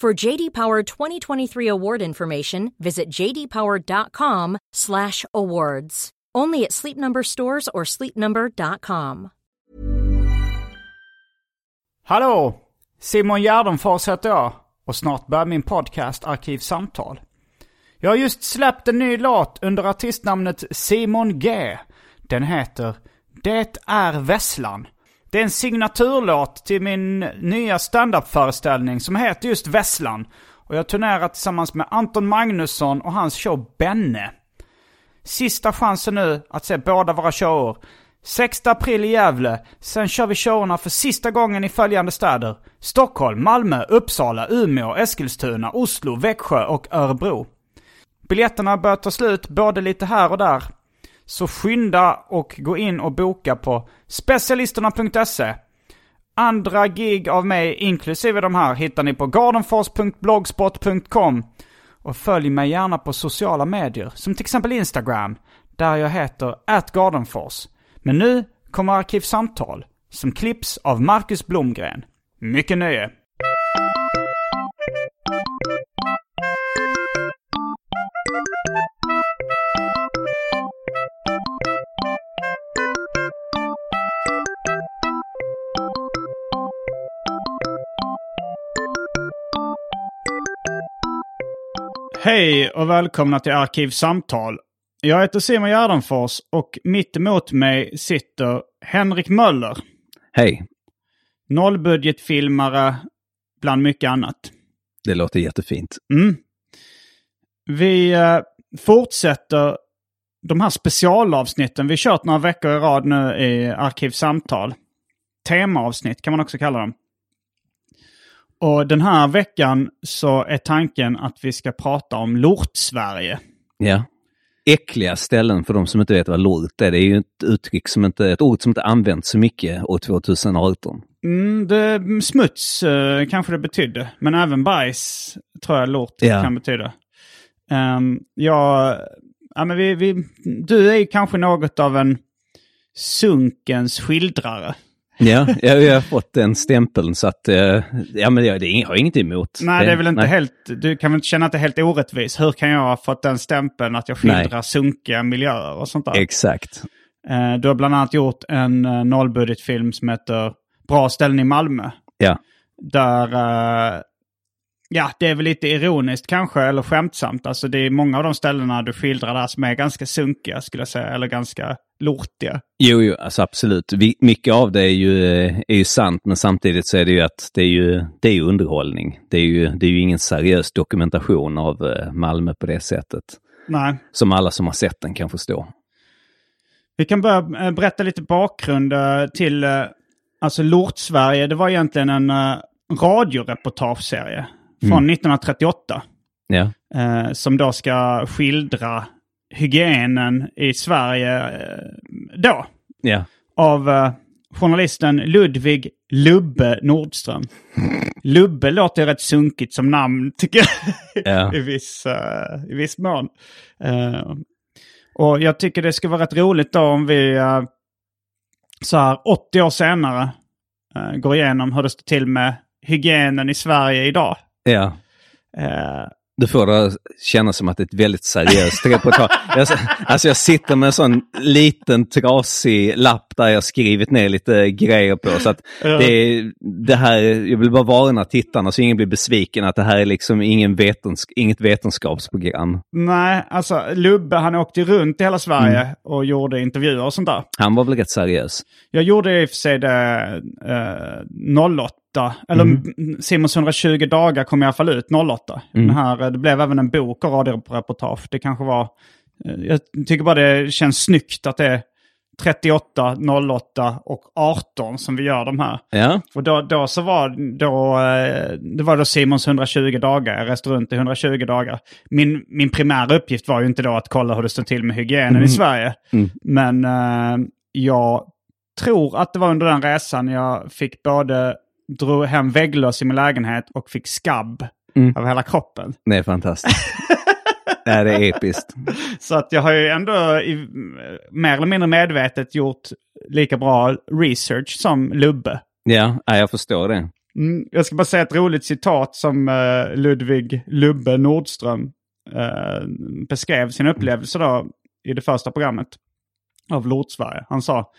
For JD Power 2023 award information, visit jdpower.com/awards. Only at Sleep Number stores or sleepnumber.com. Hallå! Simon Gärdenfors heter jag och snart börjar min podcast Arkivsamtal. Jag har just släppt en ny låt under artistnamnet Simon G. Den heter Det är Vesslan. Det är en signaturlåt till min nya standup-föreställning som heter just Vesslan. Och jag turnerar tillsammans med Anton Magnusson och hans show Benne. Sista chansen nu att se båda våra shower. 6 april i Gävle. Sen kör vi showerna för sista gången i följande städer. Stockholm, Malmö, Uppsala, Umeå, Eskilstuna, Oslo, Växjö och Örebro. Biljetterna börjar ta slut både lite här och där. Så skynda och gå in och boka på specialisterna.se. Andra gig av mig, inklusive de här, hittar ni på gardenfors.blogspot.com. Och följ mig gärna på sociala medier, som till exempel Instagram, där jag heter atgardenfors. Men nu kommer Arkivsamtal, som klipps av Marcus Blomgren. Mycket nöje! Hej och välkomna till Arkivsamtal. Jag heter Simon Gärdenfors och mitt emot mig sitter Henrik Möller. Hej. Nollbudgetfilmare bland mycket annat. Det låter jättefint. Mm. Vi eh, fortsätter de här specialavsnitten. Vi kört några veckor i rad nu i Arkivsamtal. Temaavsnitt kan man också kalla dem. Och den här veckan så är tanken att vi ska prata om Lort-Sverige. Ja. Äckliga ställen för de som inte vet vad lort är. Det är ju ett uttryck som inte, ett ord som inte används så mycket år 2018. Mm, det, smuts eh, kanske det betydde. Men även bajs tror jag lort Ja. kan betyda. Um, ja, ja, men vi, vi, du är ju kanske något av en sunkens skildrare. Ja, jag, jag har fått den stämpeln så att, eh, ja men jag, det är- jag har inget emot. Nej, det är väl inte nej. helt... Du kan väl inte känna att det är helt orättvist? Hur kan jag ha fått den stämpeln att jag skildrar Nej. sunkiga miljöer och sånt där? Exakt. Eh, du har bland annat gjort en uh, nollbudgetfilm som heter Bra ställen i Malmö. Ja. Där, eh, ja, det är väl lite ironiskt kanske, eller skämtsamt. Alltså det är många av de ställena du skildrar där som är ganska sunkiga, skulle jag säga, eller ganska lortiga. Jo, jo, alltså absolut. Vi, mycket av det är ju, eh, är ju sant, men samtidigt så är det ju att det är ju, det är ju underhållning. Det är ju, det är ju ingen seriös dokumentation av eh, Malmö på det sättet. Nej. Som alla som har sett den kan förstå. Vi kan börja eh, berätta lite bakgrund till, alltså Lort-Sverige, det var egentligen en radioreportageserie från 1938. Ja, eh, som då ska skildra hygienen i Sverige eh, då. ja. Av eh, journalisten Ludvig Lubbe Nordström. Lubbe låter ju rätt sunkigt som namn tycker jag. Ja. I, viss, eh, I viss mån. Eh, och jag tycker det skulle vara rätt roligt då om vi eh, så här 80 år senare går igenom hur det står till med hygienen i Sverige idag. Ja. Eh, Du får det att kännas som att det är ett väldigt seriöst reportage. Jag, alltså jag sitter med en sån liten trasig lapp där jag skrivit ner lite grejer på. Så att det, det här, jag vill bara varna tittarna så ingen blir besviken att det här är liksom ingen vetens, inget vetenskapsprogram. Nej, alltså Lubbe han åkte runt i hela Sverige Mm. och gjorde intervjuer och sånt där. Han var väl rätt seriös. Jag gjorde i och för sig det eh, 08, eller mm. Simons 120 dagar kom i alla fall ut 08. Den här, eh, det blev även en bok och radioreportage. Det kanske var, eh, jag tycker bara det känns snyggt att det är 38, 08 och 18 som vi gör de här. Ja, Och då, då så var då, eh, det var då Simons 120 dagar, jag reste runt i 120 dagar. Min, min primära uppgift var ju inte då att kolla hur det stod till med hygienen i Sverige. Men eh, jag tror att det var under den resan jag fick både drog hem vägglöss i min lägenhet och fick skabb över hela kroppen. det är fantastiskt. Nej, det är episkt. Så att jag har ju ändå i, mer eller mindre medvetet gjort lika bra research som Lubbe. Ja, jag förstår det. Mm, jag ska bara säga ett roligt citat som eh, Ludvig Lubbe Nordström eh, beskrev sin upplevelse då i det första programmet av Lort-Sverige. Han sa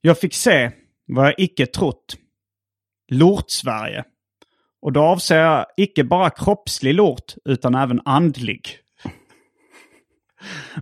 Jag fick se vad jag icke trott. Lort-Sverige. Och då avser jag icke bara kroppslig lort utan även andlig.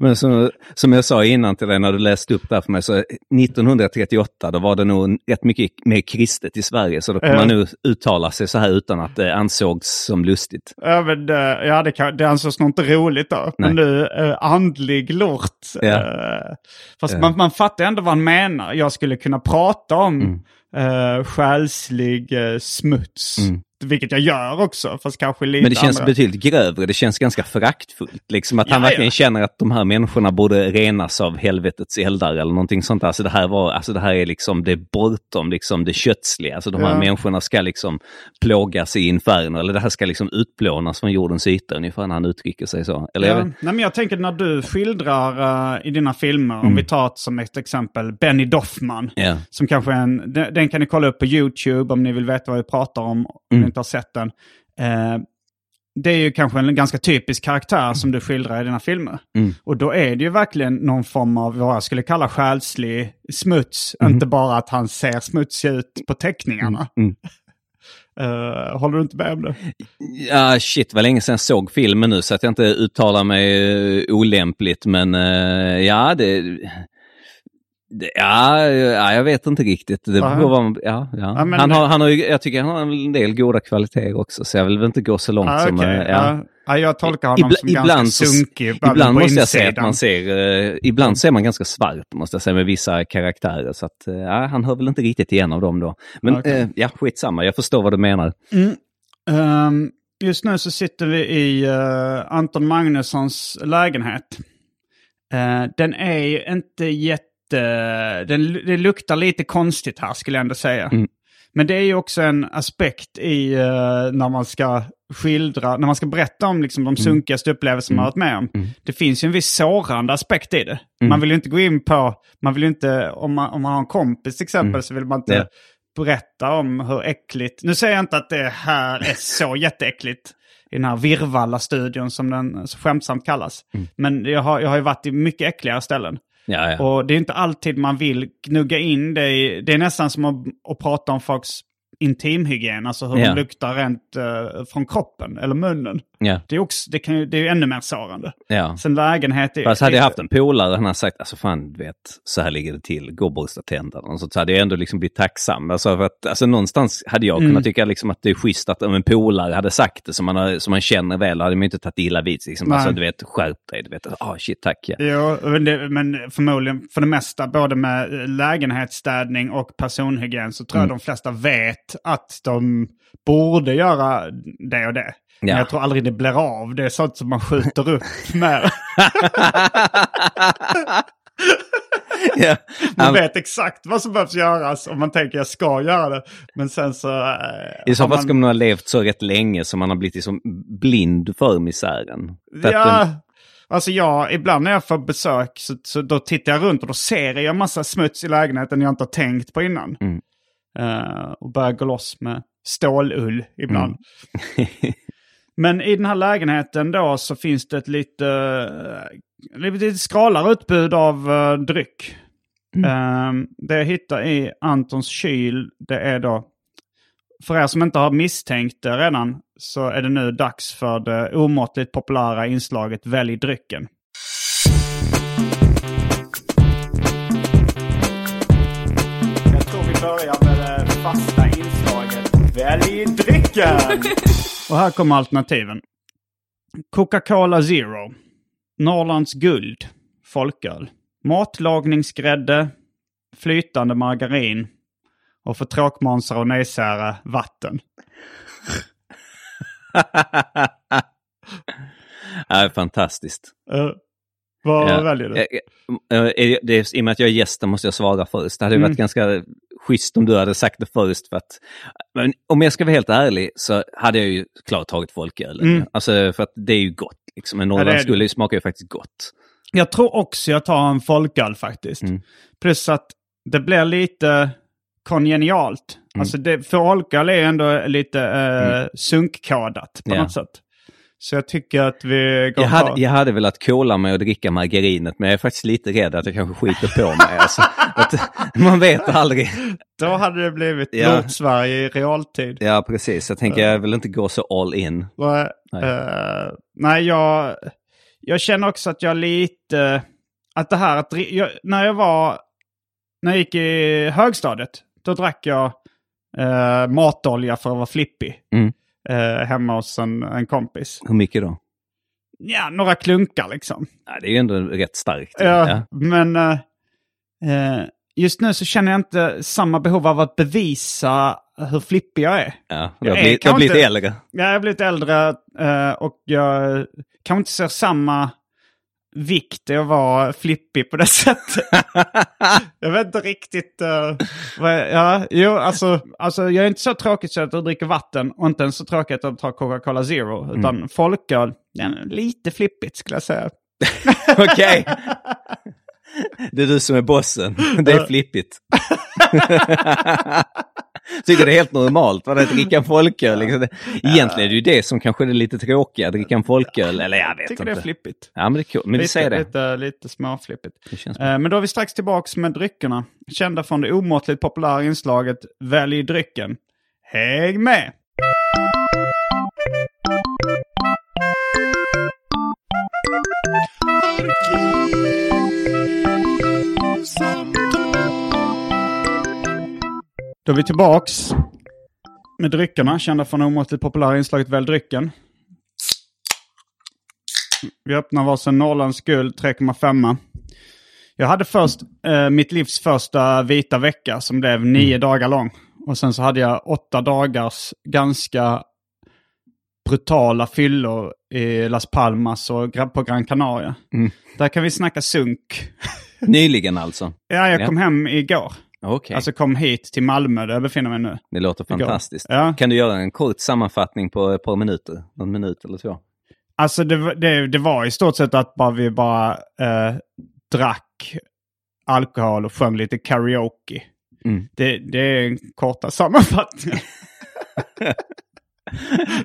Men som, som jag sa innan till dig när du läste upp det här för mig, så 1938 då var det nog rätt mycket mer kristet i Sverige. Så då kan Ja. man nu uttala sig så här utan att det ansågs som lustigt. Även, eh, ja, det, kan, det ansågs nog inte roligt då. Men nu, eh, andlig lort. Ja. Eh, fast Man, man fattar ändå vad han menar. Jag skulle kunna prata om eh, själslig eh, smuts. Mm. Vilket jag gör också, fast kanske lite Men det känns andra. betydligt grövre, det känns ganska föraktfullt. Liksom att han Ja, verkligen känner att de här människorna borde renas av helvetets eldar eller någonting sånt. Alltså det här, var, alltså det här är liksom, det bortom liksom det kötsliga. Alltså de här Ja. människorna ska liksom plågas i inferno, eller det här ska liksom utplånas från jordens yta ungefär när han uttrycker sig så. Eller Ja, nej, men jag tänker när du skildrar eh, i dina filmer, om vi tar som ett exempel Benny Doffman. Ja. Som kanske är en, den, den kan ni kolla upp på YouTube om ni vill veta vad vi pratar om, om Mm. Inte har sett den. Eh, det är ju kanske en ganska typisk karaktär som du skildrar i dina filmer. Mm. Och då är det ju verkligen någon form av vad jag skulle kalla själslig smuts. Inte bara att han ser smutsig ut på teckningarna. Mm. Eh, håller du inte med om det? Ja, shit vad länge sedan jag såg filmen nu så att jag inte uttalar mig eh, olämpligt. Men eh, ja, det... Ja, ja, jag vet inte riktigt. Det beror vad ja, ja. Ja, men- han har, han har ju, jag tycker han har en del goda kvaliteter också, så jag vill väl inte gå så långt Ah, som... okej. eh, ja. Ja, jag tolkar honom Ibla- som ibland ganska sunkig. Ibland måste jag säga att man ser, eh, ibland ser man ganska svart måste jag säga med vissa karaktärer. Så att, eh, han hör väl inte riktigt igenom dem då. Men Okej. eh, ja, skitsamma, jag förstår vad du menar. Ehm, just nu så sitter vi i eh, Anton Magnussons lägenhet. Eh, den är ju inte jätte... Den, det luktar lite konstigt här skulle jag ändå säga. Mm. Men det är ju också en aspekt i eh, när man ska skildra, när man ska berätta om liksom, Mm. de sunkigaste upplevelser man har varit med om. Det finns ju en viss sårande aspekt i det. Mm. Man vill ju inte gå in på, man vill ju inte, om man, om man har en kompis till exempel så vill man inte Mm. Ja. berätta om hur äckligt, nu säger jag inte att det här är så jätteäckligt i den här Virvalla-studion som den så skämtsamt kallas. Mm. Men jag har, jag har ju varit i mycket äckligare ställen. Ja, ja. Och det är inte alltid man vill gnugga in det i, det är nästan som att, att prata om folks intimhygien, alltså hur Ja. de luktar rent eh, från kroppen eller munnen. Ja, Det är, också, det, kan ju, det är ju ännu mer sårande. ja. Sen lägenhet är Fast hade jag haft en polare och han hade sagt, alltså fan, du vet, så här ligger det till, gå och borsta tänderna. Så, hade jag ändå liksom blivit tacksam. Alltså, för att, alltså någonstans hade jag Mm. kunnat tycka liksom att det är schysst att om en polare hade sagt det som man, har, som man känner väl, hade man inte tagit illa vid sig. Liksom. Alltså, du vet, skärp dig, du vet, ah shit, tack. Ja. Jo, men, det, men förmodligen för det mesta, både med eh, lägenhetsstädning och personhygien, så tror Mm. jag de flesta vet att de borde göra det och det. Men Ja. jag tror aldrig det blir av. Det är sånt som man skjuter upp med. ja. Man Ja, vet exakt vad som behövs göras och man tänker jag ska göra det. Men sen så... eh, I så fall man- ska man ha levt så rätt länge så man har blivit liksom blind för misären. För Ja, alltså jag, ibland när jag får besök så, så då tittar jag runt och då ser jag massa smuts i lägenheten jag inte har tänkt på innan. Mm. Eh, och börjar gå loss med stålull ibland. Men i den här lägenheten då så finns det ett lite, eh, lite skralare utbud av uh, dryck. Um, det jag hittar i Antons kyl, det är då, för er som inte har misstänkt det redan, så är det nu dags för det omåttligt populära inslaget Välj drycken. Jag tror vi börjar med det fasta inslaget Välj drycken! Och här kommer alternativen. Coca-Cola Zero. Norrlands guld. Folköl. Matlagningsgrädde. Flytande margarin. Och för tråkmånsar och nejsära vatten. det är fantastiskt. Uh, vad Ja. väljer du? Eh, eh, eh, det är, I och med att jag är gäst måste jag svara först. Det hade Mm. varit ganska schysst om du hade sagt det först. För att, men om jag ska vara helt ärlig så hade jag ju klart tagit folkölen. Mm. Alltså för att det är ju gott. Liksom. En det. Norrlandsguld smakar ju faktiskt gott. Jag tror också jag tar en folköl faktiskt. Mm. Plus att det blir lite kongenialt. Mm. Alltså det, för folköl är ändå lite eh, sunkkodat på Ja. något sätt. Så jag tycker att vi går Jag hade, jag hade velat kola mig och dricka margarinet men jag är faktiskt lite rädd att jag kanske skiter på mig. Alltså, man vet aldrig. Då hade det blivit Ja. Nord-Sverige i realtid. Ja precis, jag tänker jag vill inte gå så all in. Nej, eh, nej jag, jag känner också att jag lite... Att det här att... Jag, när jag var... När jag gick i högstadiet, då drack jag eh, matolja för att vara flippig. Mm. Eh, hemma hos en, en kompis. Hur mycket då? Ja, några klunkar liksom. Ja, det är ju ändå rätt starkt. Ja, Ja. Men eh, eh, just nu så känner jag inte samma behov av att bevisa hur flippig jag är. Ja, Jag du har är blivit, du har blivit äldre. Ja, jag har blivit äldre eh, och jag kanske inte ser samma vikt att vara flippig på det sättet. jag vet inte riktigt. jag, ja, jo, alltså, alltså, jag är inte så tråkigt så att jag dricker vatten och inte ens så tråkigt att jag tar Coca-Cola Zero. Utan folköl, ja, lite flippigt skulle jag säga. Okej. Det är du som är bossen. Det är flippigt. Tycker det är helt normalt vad det dricka en folköl. Liksom. Egentligen är det ju det som kanske är det lite tråkiga, dricka en folköl. Eller jag vet tycker inte. det är flippigt. Ja men det är kul. Men vi lite, säger det. Lite, lite småflippigt. det känns Eh, Men då är vi strax tillbaks med dryckerna. Kända från det omåttligt populära inslaget Välj drycken. Häng med! Då är vi tillbaks med dryckerna, kända från omåttligt populära inslaget Välj drycken. Vi öppnar varsin Norrlands guld 3,5. Jag hade först eh, mitt livs första vita vecka som blev nio dagar lång. Och sen så hade jag åtta dagars ganska brutala fyllor i Las Palmas och på Gran Canaria. Mm. Där kan vi snacka sunk. Nyligen alltså. Ja, jag Ja. kom hem igår. Okej, Alltså kom hit till Malmö där jag befinner mig nu. det låter fantastiskt. Ja. Kan du göra en kort sammanfattning på ett par minuter? Någon minut eller två? Alltså det, det, det var i stort sett att bara vi bara eh, drack alkohol och sjöng lite karaoke. Mm. Det, det är en korta sammanfattning.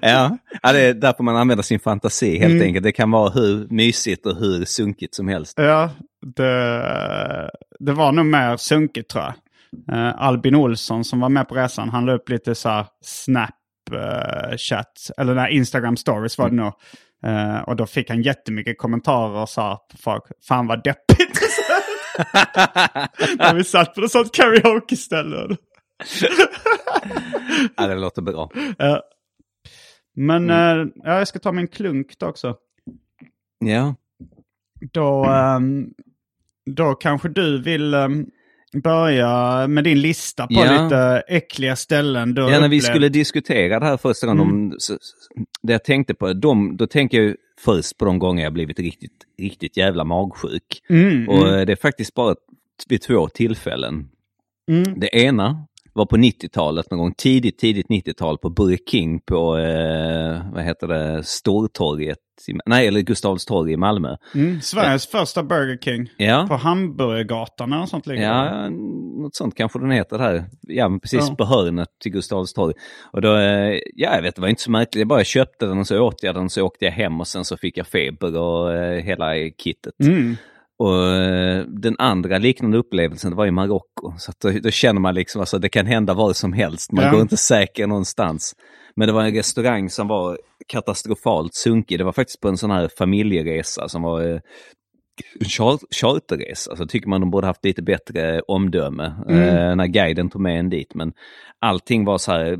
Ja, ja det är därför man använder sin fantasi helt Mm. enkelt. Det kan vara hur mysigt och hur sunkigt som helst. ja, det, det var nog mer sunkigt tror jag. Eh, Albin Olsson som var med på resan, han la upp lite så här Snapchat, eller nej, Instagram stories var det nog. Eh, och då fick han jättemycket kommentarer och sa på folk, fan vad deppigt. När vi satt på något sånt karaoke-ställe. Ja, det låter bra. Eh, men eh, ja, jag ska ta min klunk då också. Ja, Då, ehm, då kanske du vill ehm, börja med din lista på Ja. lite äckliga ställen du ja när vi skulle diskutera det här första gången, om, så, så- det jag tänkte på, de, då tänker jag ju först på de gånger jag blivit riktigt, riktigt jävla magsjuk. Mm, Och mm, eh, det är faktiskt bara vid två tillfällen. mm. Det ena var på 90-talet, någon gång tidigt, tidigt 90-tal på Burger King på, eh, vad heter det, Stortorget, i, nej eller Gustavs torg i Malmö. Mm. Sveriges första Burger King. Ja. På Hamburgergatan eller något sånt ligger. Ja, något sånt kanske den heter här. Ja, precis Ja. på hörnet till Gustav Adolfs torg. Och då, eh, ja jag vet, det var inte så märkligt. Jag bara köpte den och så åt jag den så åkte jag hem och sen så fick jag feber och eh, hela kittet. Mm. Och eh, den andra liknande upplevelsen var i Marocko. Så att då, då känner man liksom, alltså det kan hända vad som helst. Man Ja. går inte säker någonstans. Men det var en restaurang som var katastrofalt sunkig. Det var faktiskt på en sån här familjeresa som var eh, en char- charterresa. Så tycker man de borde haft lite bättre omdöme eh, när guiden tog med en dit. Men allting var så här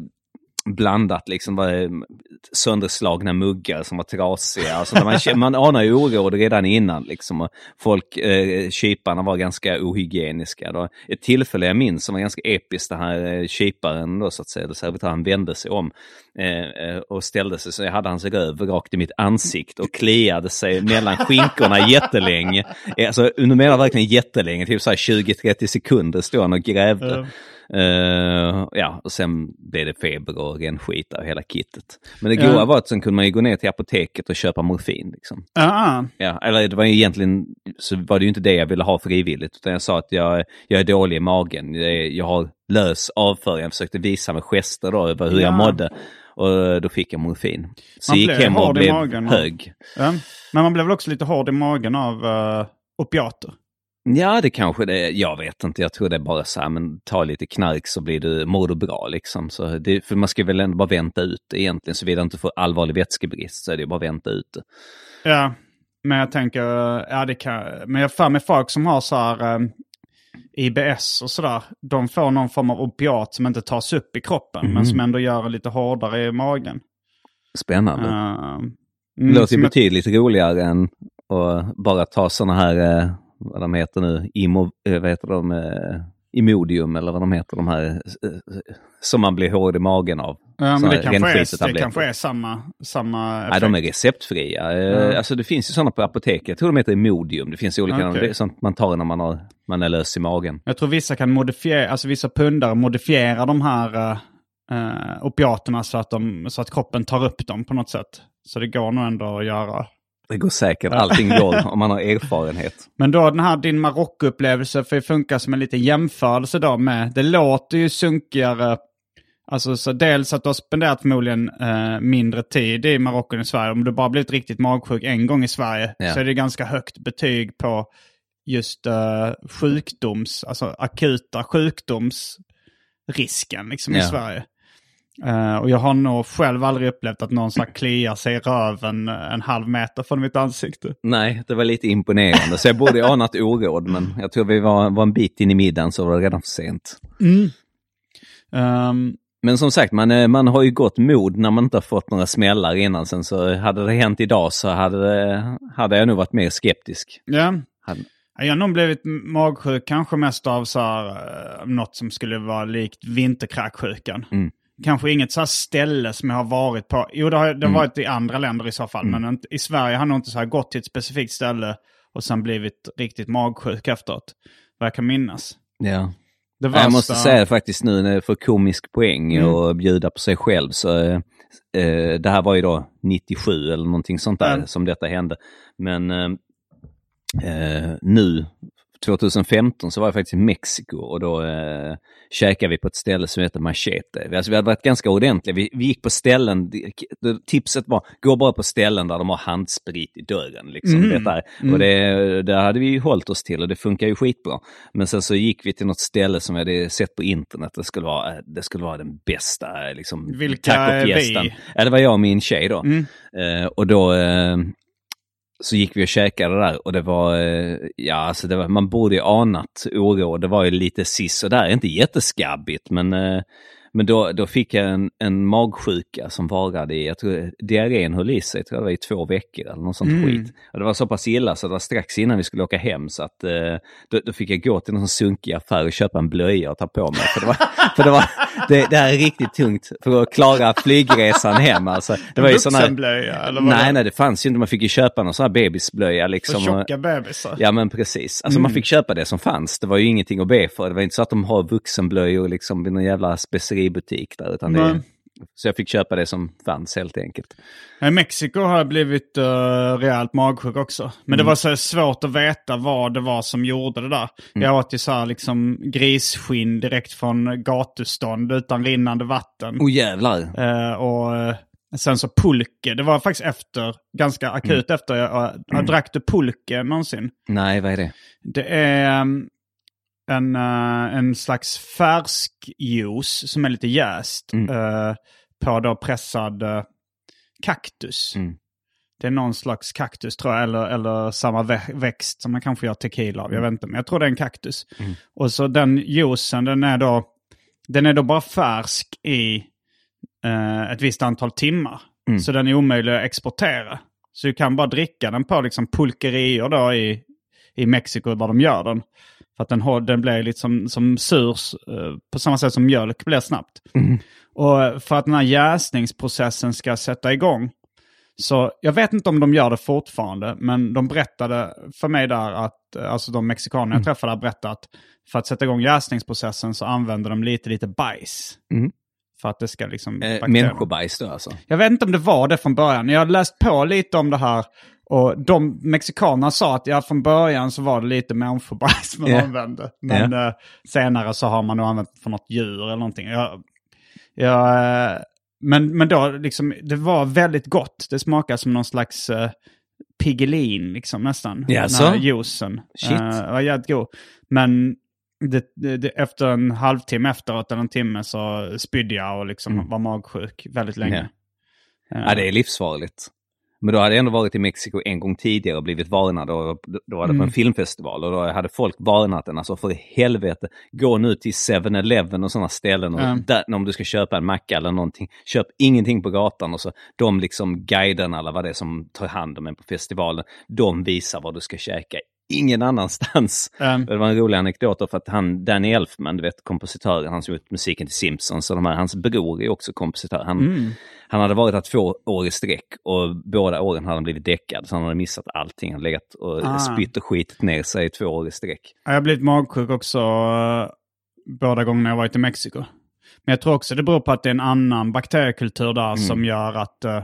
blandat, liksom var sönderslagna muggar som var trasiga. Alltså, man, man anar ju oråd redan innan. Liksom. Och folk, eh, kyparna var ganska ohygieniska. Då. Ett tillfälle jag minns som var ganska episkt, den här eh, kyparen då, så att säga, servitören vände sig om eh, eh, och ställde sig så jag hade hans röv rakt i mitt ansikte och kliade sig mellan skinkorna jättelänge. Eh, alltså, nu menar jag verkligen jättelänge, typ så 20-30 sekunder stod han och grävde. Eh, ja, och sen blev det feber och rännskita och hela kittet. Men det goa Ja. var att sen kunde man ju gå ner till apoteket och köpa morfin. Liksom. Ah, Ja, eller det var ju egentligen, så var det ju inte det jag ville ha frivilligt, utan jag sa att jag, jag är dålig i magen. Jag, jag har lös avföring, jag försökte visa med gester då över hur jag Ja. mådde. Och då fick jag morfin. Så Man jag gick hem och blev magen. hög. ja. Men man blev väl också lite hård i magen av uh, opiater? Ja, det kanske det Jag vet inte. Jag tror det är bara så här, men ta lite knark så blir du, mår du bra liksom. Så det, för man ska väl ändå bara vänta ut det egentligen. Såvida inte får allvarlig vätskebrist så är det bara vänta ut det. Ja, men jag tänker, ja det kan, men jag för mig folk som har så här eh, IBS och sådär, de får någon form av opiat som inte tas upp i kroppen, Mhm. men som ändå gör det lite hårdare i magen. Spännande. Uh, Det låter ju betydligt roligare än att bara ta sådana här, eh, vad de heter nu, Imo, eh, vad heter de, eh, Imodium eller vad de heter, de här eh, som man blir hård i magen av. Ja, men det kanske, är, det kanske är samma, samma Nej, effekt. de är receptfria. Eh, Ja. Alltså det finns ju sådana på apoteket. Jag tror de heter Imodium. Det finns olika, är sånt man tar när man, har, man är lös i magen. Jag tror vissa kan modifiera, alltså vissa pundare modifierar de här uh, opiaterna så att, de, så att kroppen tar upp dem på något sätt. Så det går nog ändå att göra. Det går säkert, allting går om man har erfarenhet. Men då den här din Marocko-upplevelse får funka som en liten jämförelse då med, det låter ju sunkigare, alltså så dels att du har spenderat förmodligen eh, mindre tid i Marocko än i Sverige. Om du bara blivit riktigt magsjuk en gång i Sverige Ja. så är det ganska högt betyg på just eh, sjukdoms, alltså akuta sjukdomsrisken liksom i Ja. Sverige. Eh, och jag har nog själv aldrig upplevt att någon så kliar sig i röven en halv meter från mitt ansikte. Nej, det var lite imponerande. Så jag borde anat oråd, men jag tror vi var, var en bit in i middagen så var det redan för sent. Ehm, Men som sagt, man, eh, man har ju gott mod när man inte har fått några smällar innan. Sen så hade det hänt idag så hade, hade jag nog varit mer skeptisk. Ja. Hade, Jag har nog blivit magsjuk kanske mest av så här, eh, något som skulle vara likt vinterkräksjukan. Mm. Kanske inget så här ställe som jag har varit på. Jo, det har, det har varit i andra länder i så fall. Men inte, i Sverige har jag nog inte så här gått till ett specifikt ställe och sen blivit riktigt magsjuk efteråt. Vad jag kan minnas. ja. Det Jag måste säga faktiskt nu när får komisk poäng Mm. och bjuda på sig själv så eh, eh, det här var ju då 97 eller någonting sånt där Mm. som detta hände. Men eh, eh, nu 2015 så var jag faktiskt i Mexiko och då eh, käkade vi på ett ställe som heter Machete. Alltså vi hade varit ganska ordentliga. Vi, vi gick på ställen, tipset var gå bara på ställen där de har handsprit i dörren. Liksom, Mm. detta. Och det, det hade vi ju hållit oss till och det funkar ju skitbra. Men sen så gick vi till något ställe som jag hade sett på internet. Det skulle vara, det skulle vara den bästa liksom, Vilka vi? Ja, det var jag och min tjej då. Mm. Eh, och då eh, så gick vi och käkade där och det var, eh, ja alltså det var, man borde ju anat oro. Det var ju lite sis och där, inte jätteskabbigt men, eh, men då, då fick jag en, en magsjuka som varade i, jag tror diarrén höll i sig, tror jag det var i två veckor eller något sånt Mm. skit. Och det var så pass illa så det var strax innan vi skulle åka hem så att eh, då, då fick jag gå till någon sunkig affär och köpa en blöja och ta på mig. För det, var, för det, var, det, det här är riktigt tungt för att klara flygresan hem. Alltså, det var ju sån här, Vuxenblöja eller vad Nej, det- nej, det fanns ju inte. Man fick ju köpa någon sån här bebisblöja För liksom. tjocka bebisar. Ja men precis. Alltså man fick köpa det som fanns. Det var ju ingenting att be för. Det var inte så att de har vuxenblöjor liksom vid någon jävla speceributik där. Utan det, Nej. Så jag fick köpa det som fanns helt enkelt. I Mexiko har jag blivit uh, rejält magsjuk också. Men det var så svårt att veta vad det var som gjorde det där. Jag åt ju så här liksom grisskinn direkt från gatustånd utan rinnande vatten. Oh jävlar! Eh, och eh, sen så pulke. Det var faktiskt efter, ganska akut efter jag, jag drack du pulke någonsin. Nej, vad är det? Det är um, en, eh, en slags färsk juice som är lite jäst. eh, på då pressad uh, kaktus. Mm. Det är någon slags kaktus tror jag, eller, eller samma vä- växt som man kanske gör tequila av. Jag vet inte, men jag tror det är en kaktus. Och så den juicen, den är då, den är då bara färsk i eh, ett visst antal timmar. Så den är omöjlig att exportera. Så du kan bara dricka den på liksom pulkerier då i, i Mexiko där de gör den. För att den, har, den blir lite som, som sur eh, på samma sätt som mjölk blir snabbt. Och för att den här jäsningsprocessen ska sätta igång. Så jag vet inte om de gör det fortfarande, men de berättade för mig där att, eh, alltså de mexikaner jag träffade där berättade att för att sätta igång jäsningsprocessen så använder de lite, lite bajs. För att det ska liksom... Eh, människobajs då alltså? jag vet inte om det var det från början. Jag har läst på lite om det här. Och de mexikanerna sa att ja, från början så var det lite människobajs man Ja. använde. Men eh, senare så har man nog använt för något djur eller någonting. Jag, jag, eh, men, men då, liksom, det var väldigt gott. Det smakade som någon slags uh, Piggelin, liksom nästan. Jaså? Den här juicen. Shit. Eh, det var jävligt god. Men det, det, det, efter en halvtimme efteråt, eller en timme, så spydde jag och liksom var magsjuk väldigt länge. Mm. Ja. Ja, det är livsfarligt. Men då hade jag ändå varit i Mexiko en gång tidigare och blivit varnad. Och då var det på en filmfestival och då hade folk varnat en. Alltså för helvete, gå nu till 7-Eleven och sådana ställen. Och Ja. där, om du ska köpa en macka eller någonting, köp ingenting på gatan. Och så de liksom guiderna eller vad det är som tar hand om en på festivalen, de visar vad du ska käka. Ingen annanstans. Um, Det var en rolig anekdot för att han, Danny Elfman, du vet kompositören, han som gjort musiken till Simpsons, och de här, hans bror är också kompositör. Han, Mm. han hade varit här två år i sträck och båda åren hade han blivit däckad. Så han hade missat allting. Han hade legat och Ah. spytt och skitit ner sig i två år i sträck. Jag har blivit magsjuk också eh, båda gångerna jag varit i Mexiko. Men jag tror också det beror på att det är en annan bakteriekultur där Mm. som gör att, eh,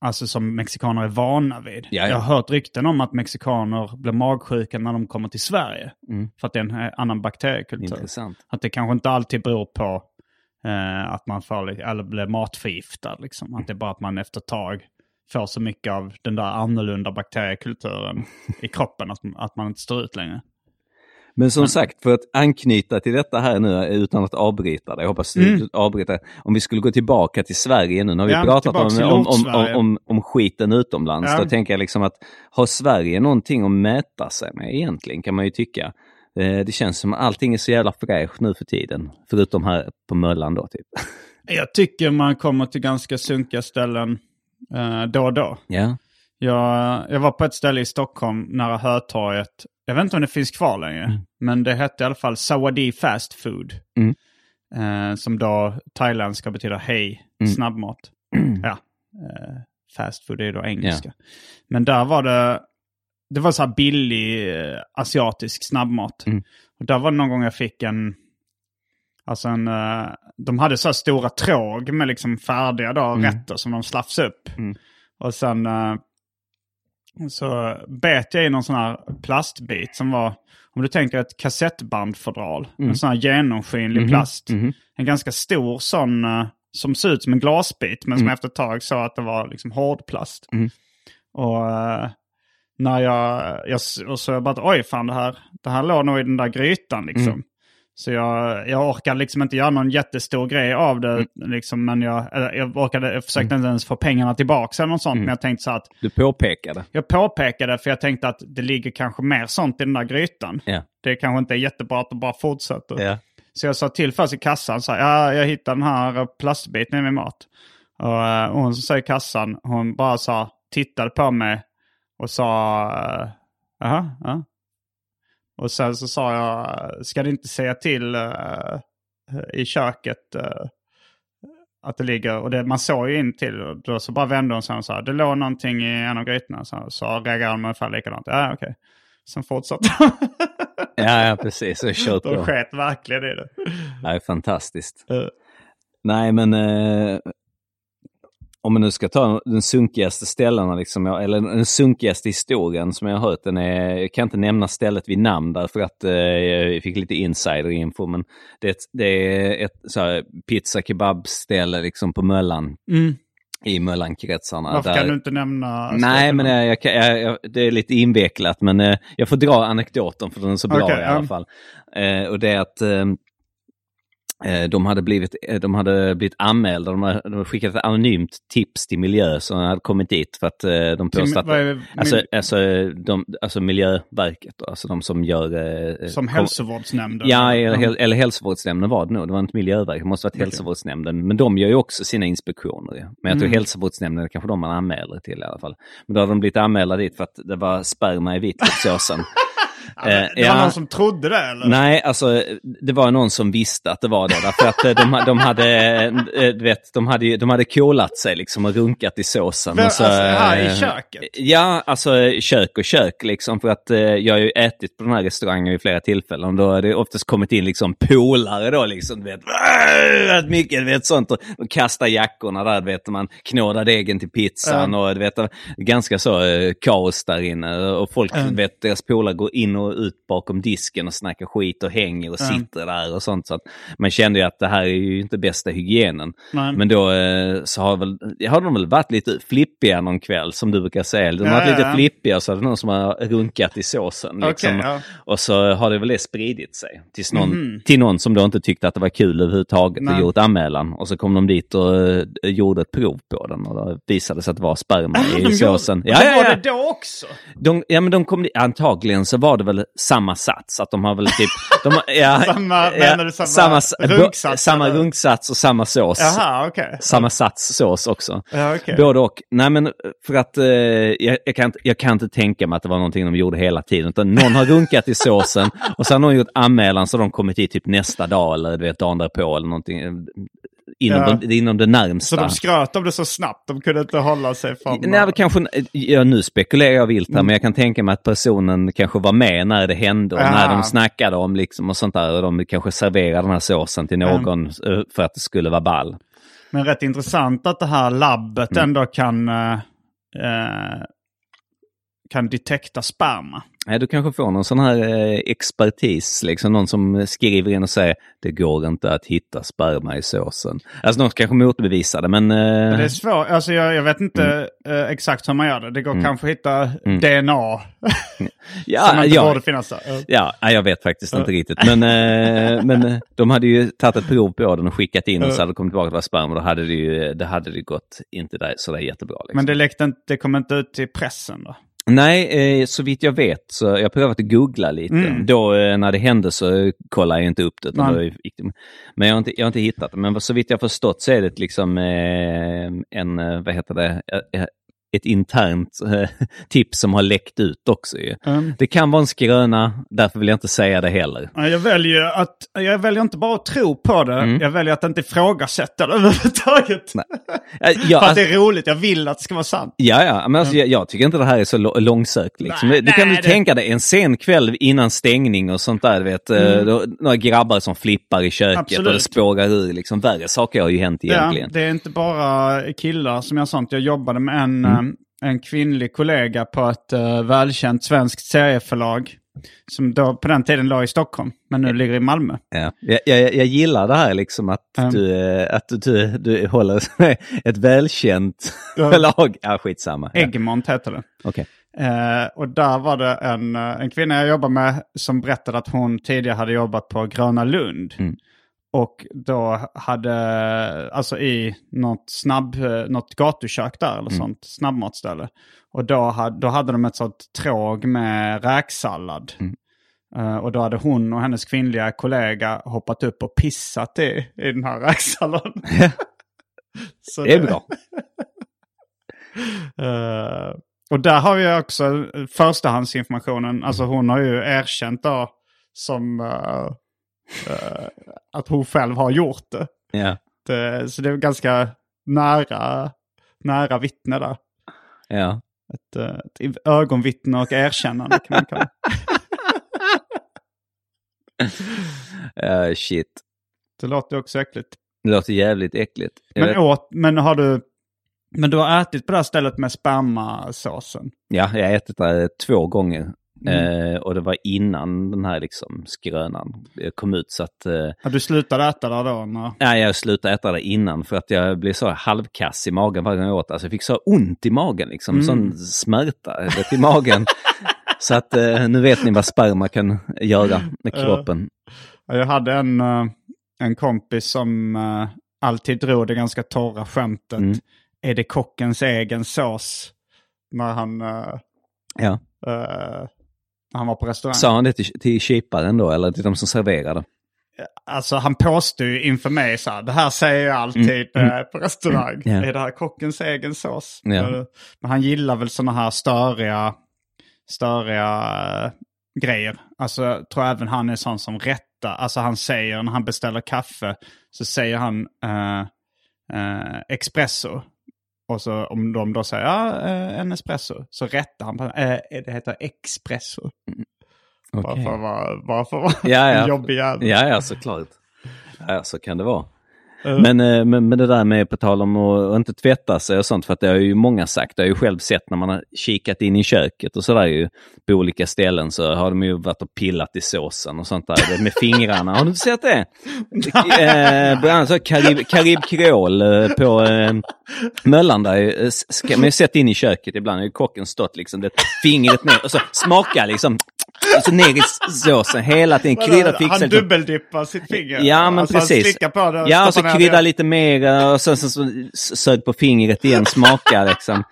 alltså som mexikaner är vana vid. Ja, ja. Jag har hört rykten om att mexikaner blir magsjuka när de kommer till Sverige. Mm. För att det är en eh, annan bakteriekultur. Intressant. Att det kanske inte alltid beror på eh, att man får, eller blir matförgiftad. Liksom. Att det är bara att man efter ett tag får så mycket av den där annorlunda bakteriekulturen i kroppen att, att man inte står ut längre. Men som sagt, för att anknyta till detta här nu utan att avbryta det, jag hoppas Mm. avbryter. Om vi skulle gå tillbaka till Sverige nu, har vi Ja, pratat om, om, om, om, om, skiten utomlands. Ja. Då tänker jag liksom att har Sverige någonting att mäta sig med egentligen, kan man ju tycka. Eh, Det känns som att allting är så jävla fräscht nu för tiden, förutom här på Möllan då typ. Jag tycker man kommer till ganska sunkiga ställen eh, då och då. Ja, Jag, jag var på ett ställe i Stockholm nära Hötorget. Jag vet inte om det finns kvar längre. Men det hette i alla fall Sawadi Fast Food. Mm. Eh, som då thailändska betyder hej, Mm. snabbmat. Ja, eh, fast food är då engelska. Men där var det, det var så här billig eh, asiatisk snabbmat. Mm. Och där var det någon gång jag fick en, alltså en, eh, de hade så här stora tråg med liksom färdiga då, rätter som de slafsade upp. Mm. Och sen eh, så bet jag i någon sån här plastbit som var, om du tänker ett kassettbandfodral, en sån här genomskinlig plast. En ganska stor sån eh, som ser ut som en glasbit men som efter ett tag sa att det var liksom hårdplast. Och eh, när jag, jag, och så jag bara, oj fan det här, det här låg nog i den där grytan liksom. Så jag, jag orkade liksom inte göra någon jättestor grej av det. Liksom, men jag, jag, orkade, jag försökte inte ens få pengarna tillbaka eller något sånt. Men jag tänkte så att du påpekade. jag påpekade för jag tänkte att det ligger kanske mer sånt i den där grytan. Ja. Det kanske inte är jättebra att det bara fortsätter. Ja. Så jag sa till först i kassan, så här, ja, jag hittade den här plastbiten i min mat. Och eh, hon som sa i kassan, hon bara sa, tittade på mig och sa, jaha, ja. Och sen så sa jag, ska du inte säga till eh, i köket eh, att det ligger, och det, man såg ju in till, och då så bara vände hon sig och sa, det låg någonting i en av grytorna. Så, så reagerade hon ungefär likadant. Ja, okej. Sen fortsatte Ja, ja, precis. Så kör De sket verkligen i det. Det är fantastiskt. Eh. Nej, men eh, om man nu ska ta den sunkigaste ställena, liksom, eller den sunkigaste historien som jag har hört, den är, jag kan inte nämna stället vid namn därför att eh, jag fick lite insider-info, men det, är ett- det är ett så här, pizza kebab-ställe liksom på Möllan, i Möllankretsarna. Varför där- kan du inte nämna Nej, men jag, jag, jag, jag, det är lite invecklat, men eh, jag får dra anekdoten för den är så bra Okej, i alla ja. fall. Eh, och det är att eh, eh, de hade blivit, eh, de hade blivit anmälda, de hade, de hade skickat ett anonymt tips till miljö som hade kommit dit för att eh, de påstod att... Alltså, alltså, de, alltså Miljöverket, alltså de som gör... eh, Som hälsovårdsnämnden? Ja, eller, eller hälsovårdsnämnden var det nog. Det var inte Miljöverket, det måste varit hälsovårdsnämnden. Men de gör ju också sina inspektioner. Men jag tror hälsovårdsnämnden är kanske de man anmäler till i alla fall. Men då hade de blivit anmälda dit för att det var sperma i vitlökssåsen. Eh, Det var någon som trodde det eller? Nej, alltså det var någon som visste att det var det. Därför att eh, de, de hade, eh, du vet, de hade, de hade kolat sig liksom och runkat i såsen. Men, och så, alltså, här i köket? Ja, alltså kök och kök liksom. För att jag har ju ätit på den här restaurangen vid flera tillfällen. Då har det oftast kommit in liksom polare då liksom, du vet. Rätt mycket, du vet sånt. Och, och kasta jackorna där, du vet. Man knådar degen till pizzan och du vet, ganska så kaos där inne. Och folk, du vet, deras polare går in och ut bakom disken och snackar skit och hänger och sitter där och sånt. Så att man kände ju att det här är ju inte bästa hygienen. Nej. Men då eh, så har, väl, har de väl varit lite flippiga någon kväll som du brukar säga. De har Ja, varit lite ja, ja. flippiga så är det någon som har runkat i såsen. Liksom. Ja. Och så har det väl det spridit sig tills någon, till någon som då inte tyckte att det var kul överhuvudtaget. Nej. och gjort anmälan. Och så kom de dit och eh, gjorde ett prov på den och då visade sig att det var sperma Ah, i såsen. Gjorde, ja, var det då också? De, ja, men de kom, antagligen så var det väl samma sats. Att de har väl typ... De, har- ja, Samma- ja, du samma runksats, Samma runksats och samma sås. Jaha, okej. Samma sats sås också. Ja, okej. Både och. Nej men för att eh, jag, jag, kan inte, jag kan inte tänka mig att det var någonting de gjorde hela tiden. Utan någon har runkat i såsen och så har någon gjort anmälan så har de kommit hit typ nästa dag eller du vet dagen därpå eller någonting. Inom, Ja. det, inom det närmsta. Så de skröt om det så snabbt, de kunde inte hålla sig från... Nej, kanske, ja, nu spekulerar jag vilt här, men jag kan tänka mig att personen kanske var med när det hände och Ja. när de snackade om liksom och sånt där. Och de kanske serverade den här såsen till någon eh, för att det skulle vara ball. Men rätt intressant att det här labbet Mm. ändå kan, eh, eh, kan detekta sperma. Nej, du kanske får någon sån här eh, expertis, liksom någon som skriver in och säger det går inte att hitta sperma i såsen. Alltså någon kanske motbevisar det, men... eh, Det är svårt, alltså jag, jag vet inte Mm. eh, exakt hur man gör det. Det går kanske att hitta DNA ja, som inte ja, borde finnas där. Ja. Jag vet faktiskt inte riktigt. Men, eh, men eh, de hade ju tagit ett prov på den och skickat in och så hade det kommit tillbaka att det var sperma. Då hade det ju det hade det gått inte där, sådär jättebra. Liksom. Men det, läckte inte, det kom inte ut till pressen då? Nej, eh, så vitt jag vet så jag har prövat att googla lite. Då eh, när det hände så kollade jag inte upp det. utan. Men jag har, inte, jag har inte hittat det. Men så vitt jag förstått så är det liksom eh, en, eh, vad heter det, Eh, eh, ett internt eh, tips som har läckt ut också. Mm. Det kan vara en skröna, därför vill jag inte säga det heller. Ja, Jag väljer, att, jag väljer inte bara att tro på det, Mm. jag väljer att inte ifrågasätta det överhuvudtaget. Eh, Ja, För att alltså, det är roligt, jag vill att det ska vara sant. Ja, ja, men alltså, jag, jag tycker inte det här är så långsökt. Liksom. Nej, du kan nej, väl det- tänka dig en sen kväll innan stängning och sånt där. Vet, mm. då, några grabbar som flippar i köket Absolut. och det spårar ur. Liksom, värre saker har ju hänt egentligen. Ja, det är inte bara killar som gör sånt. Jag jobbade med en, Mm. eh, en kvinnlig kollega på ett uh, välkänt svenskt serieförlag. Som då på den tiden låg i Stockholm, men nu ligger i Malmö. Ja. Jag, jag, jag gillar det här liksom att, Mm. du, eh, att du, du, du håller ett välkänt Ja. förlag. Ja, skitsamma. Ja. Egmont heter det. Okej. Eh, och där var det en, en kvinna jag jobbade med som berättade att hon tidigare hade jobbat på Gröna Lund. Mm. Och då hade, alltså i något snabb, eh, något gatukök där eller sånt, snabbmatsställe. Och då hade, då hade de ett sånt tråg med räksallad. Eh, och då hade hon och hennes kvinnliga kollega hoppat upp och pissat i, i den här räksalladen. Så Det är bra. Eh, och där har vi också förstahandsinformationen. Alltså hon har ju erkänt då som eh, att hon själv har gjort det. Ja. det. Så det är ganska nära, nära vittne där. Ja. Ett, eh, ett ögonvittne och erkännande kan man kalla det. Eh, shit. Det låter också äckligt. Det låter jävligt äckligt. Jag Men, åt, men har du... Men du har ätit på det här stället med spermasåsen? Ja, jag har ätit det två gånger. Mm. Eh, och det var innan den här liksom skrönan kom ut. Så att, eh, Har du slutat äta där då? När... nej, jag slutade äta det innan för att jag blev så halvkass i magen varje gång jag åt. Alltså jag fick så ont i magen, liksom. Mm. Sån smärta vet, i magen. så att eh, nu vet ni vad sperma kan göra med kroppen. Ja, Jag hade en, eh, en kompis som eh, alltid drog det ganska torra skämtet. Mm. Är det kockens egen sås? När han, eh, Ja. eh, när han var på restaurang. Sa han det till, till kyparen då, eller till de som serverade? Alltså han påstod ju inför mig så här, det här säger jag alltid Mm, eh, på restaurang. Ja. Är det här kockens egen sås? Eh, Men han gillar väl sådana här störiga, störiga eh, grejer. Alltså jag tror även han är sån som rättar. Alltså han säger när han beställer kaffe så säger han eh, eh, espresso. Och så om de då säger ja, eh, en espresso så rättar han på eh, det heter. Bara för att vara, bara för att vara Ja, ja. en jobbig jävel. Ja, ja, såklart. Ja, så kan det vara. Eh. Men, eh, men, men det där med på tal om att inte tvätta sig och sånt, för att det har ju många sagt, det har jag ju själv sett när man har kikat in i köket och sådär ju på olika ställen så har de ju varit och pillat i såsen och sånt där med fingrarna. Har du inte sett det? eh, bland annat så Karib, Karib på eh, Möllan där, ska man ju sett in i köket ibland, har ju kocken stått liksom, det fingret ner och så smaka liksom, så ner i såsen hela tiden, krydda Han fixen. dubbeldippar sitt finger. Ja, men alltså, precis. Han slickar på det Ja, och så krydda lite mer och sen så, så sög på fingret igen, smaka liksom.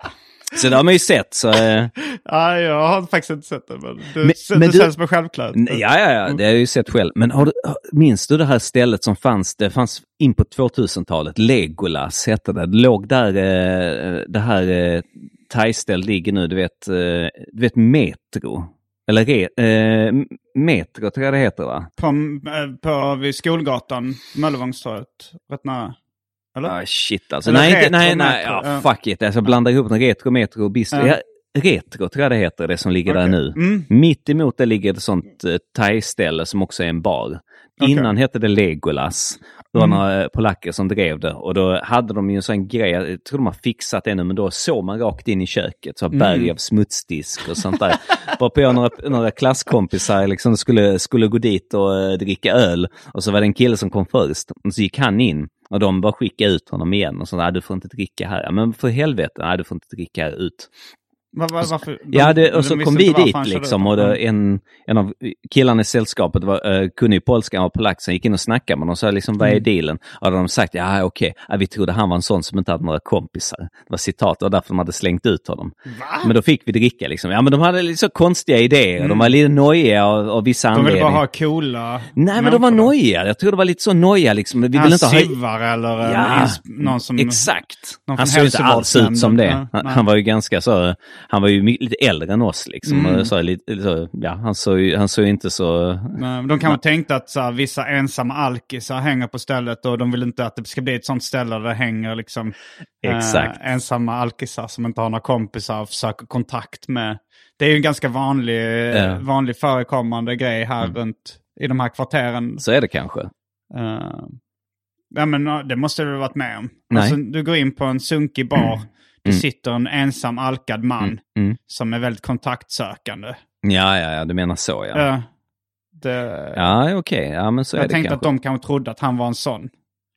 Så det har man ju sett. Så, eh, Ja, jag har faktiskt inte sett det. Men du, Men- det men du- känns som självklart. ja, ja, ja, det har jag ju sett själv. Men har du, minns du det här stället som fanns, det fanns in på 2000-talet, Legolas hette det. Det låg där, eh, det här eh, thaiställ ligger nu, du vet, eh, du vet Metro. Eller re, eh, Metro tror jag det heter va? På, eh, på vid Skolgatan, Möllevångstorget, rätt nära. Eller? Ah, shit alltså. Eller nej, inte, nej, nej, metro, ja, fuck it. Alltså, jag blandar ihop den retro, metro och bistro. Ja. Retro tror jag det heter, det som ligger där Okej. nu. Mm. Mitt emot det ligger ett sånt eh, thai-ställe som också är en bar. Okej. Innan hette det Legolas. Det var Mm. några eh, polacker som drev det och då hade de ju en sån grej, jag tror de har fixat det nu, men då såg man rakt in i köket, så Mm. berg av smutsdisk och sånt där. Varpå jag några, några klasskompisar liksom skulle, skulle gå dit och eh, dricka öl och så var det en kille som kom först och så gick han in och de bara skickade ut honom igen och så, nej du får inte dricka här. Men för helvete, nej du får inte dricka här ut. Var, var, varför? Ja, det, de och så kom vi dit han liksom och det, Mm. en, en av killarna i sällskapet var, uh, kunde ju polska, han var polack, så han gick in och snackade med dem och sa liksom, vad är Mm. dealen? Och då hade de sagt, ja okej, ja, vi trodde han var en sån som inte hade några kompisar. Det var citat, och därför de hade slängt ut honom. Men då fick vi dricka liksom. Ja men de hade lite så konstiga idéer, de var lite nojiga av, av vissa Mm. De ville anledningar. bara ha coola Nej men de var nojiga, jag tror det var lite så nojiga liksom. Vi Han vill inte ha... Sivar eller Ja, någon som... Exakt. någon Han såg inte alls ut som det. Han, han var ju ganska så, han var ju lite äldre än oss liksom. Mm. Så, lite, så, ja, han såg ju han såg inte så... Men de kanske tänkte att så här, vissa ensamma alkisar hänger på stället och de vill inte att det ska bli ett sånt ställe där det hänger liksom Exakt. eh, ensamma alkisar som inte har några kompisar och försöker kontakt med. Det är ju en ganska vanlig, Ja. Mm. vanlig förekommande grej här runt i de här kvarteren. Så är det kanske. Eh, ja men eh, det måste du ha varit med om. Nej. Alltså, du går in på en sunkig bar, det Mm. sitter en ensam alkad man Mm. som är väldigt kontaktsökande. Ja, ja, ja, du menar så ja. Eh, det, Ja, okej. Ja, men så är jag det tänkte kanske. att de kanske trodde att han var en sån.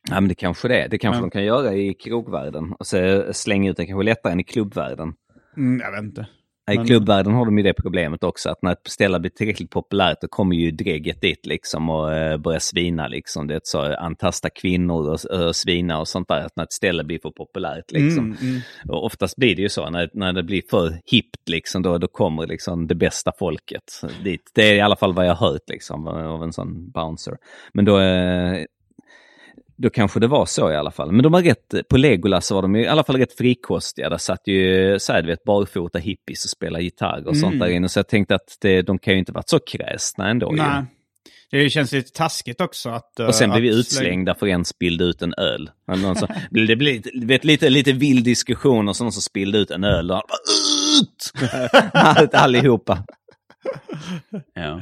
Ja, men det kanske det är. Det kanske Ja. de kan göra i krogvärlden. Och så slänga ut det kanske lättare än i klubbvärlden. Mm, jag vet inte. I Men- klubbvärlden har de ju det problemet också, att när ett ställe blir tillräckligt populärt då kommer ju drägget dit liksom och eh, börjar svina liksom. Det är så antasta kvinnor och, och svina och sånt där, att när ett ställe blir för populärt liksom. Mm, mm. Och oftast blir det ju så, när, när det blir för hippt liksom, då, då kommer liksom det bästa folket dit. Det är i alla fall vad jag har hört liksom av en sån bouncer. Men då, eh, då kanske det var så i alla fall. Men de var rätt, på Legolas så var de i alla fall rätt frikostiga. Där satt ju så här, vet, barfota hippies och spelade gitarr och sånt Mm. där inne. Så jag tänkte att det, de kan ju inte varit så kräsna ändå. ju. Nej. Det känns lite taskigt också att... eh, Och sen blev vi att utslängda för en spillde ut en öl. Någon som, det blev vet, lite, lite vild diskussion och så någon som spillde ut en öl. Och bara, ut! Allihopa. Ja.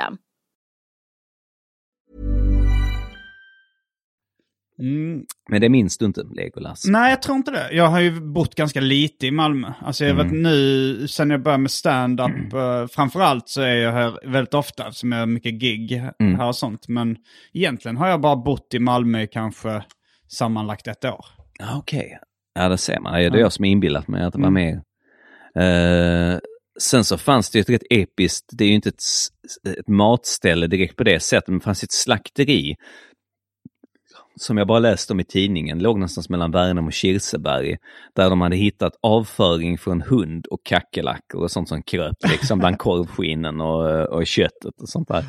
Mm. Men det minns du inte, Legolas? Nej, jag tror inte det. Jag har ju bott ganska lite i Malmö. Alltså jag vet Mm. nu, sen jag började med stand-up, eh, framförallt så är jag här väldigt ofta, som jag har mycket gig Mm. här och sånt. Men egentligen har jag bara bott i Malmö kanske sammanlagt ett år. Ja, Okej, ja det ser man. Ja, Det är jag som är inbillat mig att det var Mm. med. Eh, sen så fanns det ju ett rätt episkt, det är ju inte ett, ett matställe direkt på det sättet, men det fanns ett slakteri som jag bara läste om i tidningen, låg någonstans mellan Värnamo och Kirseberg, där de hade hittat avföring från hund och kackerlackor och sånt som kröp liksom bland korvskinnen och, och köttet och sånt där.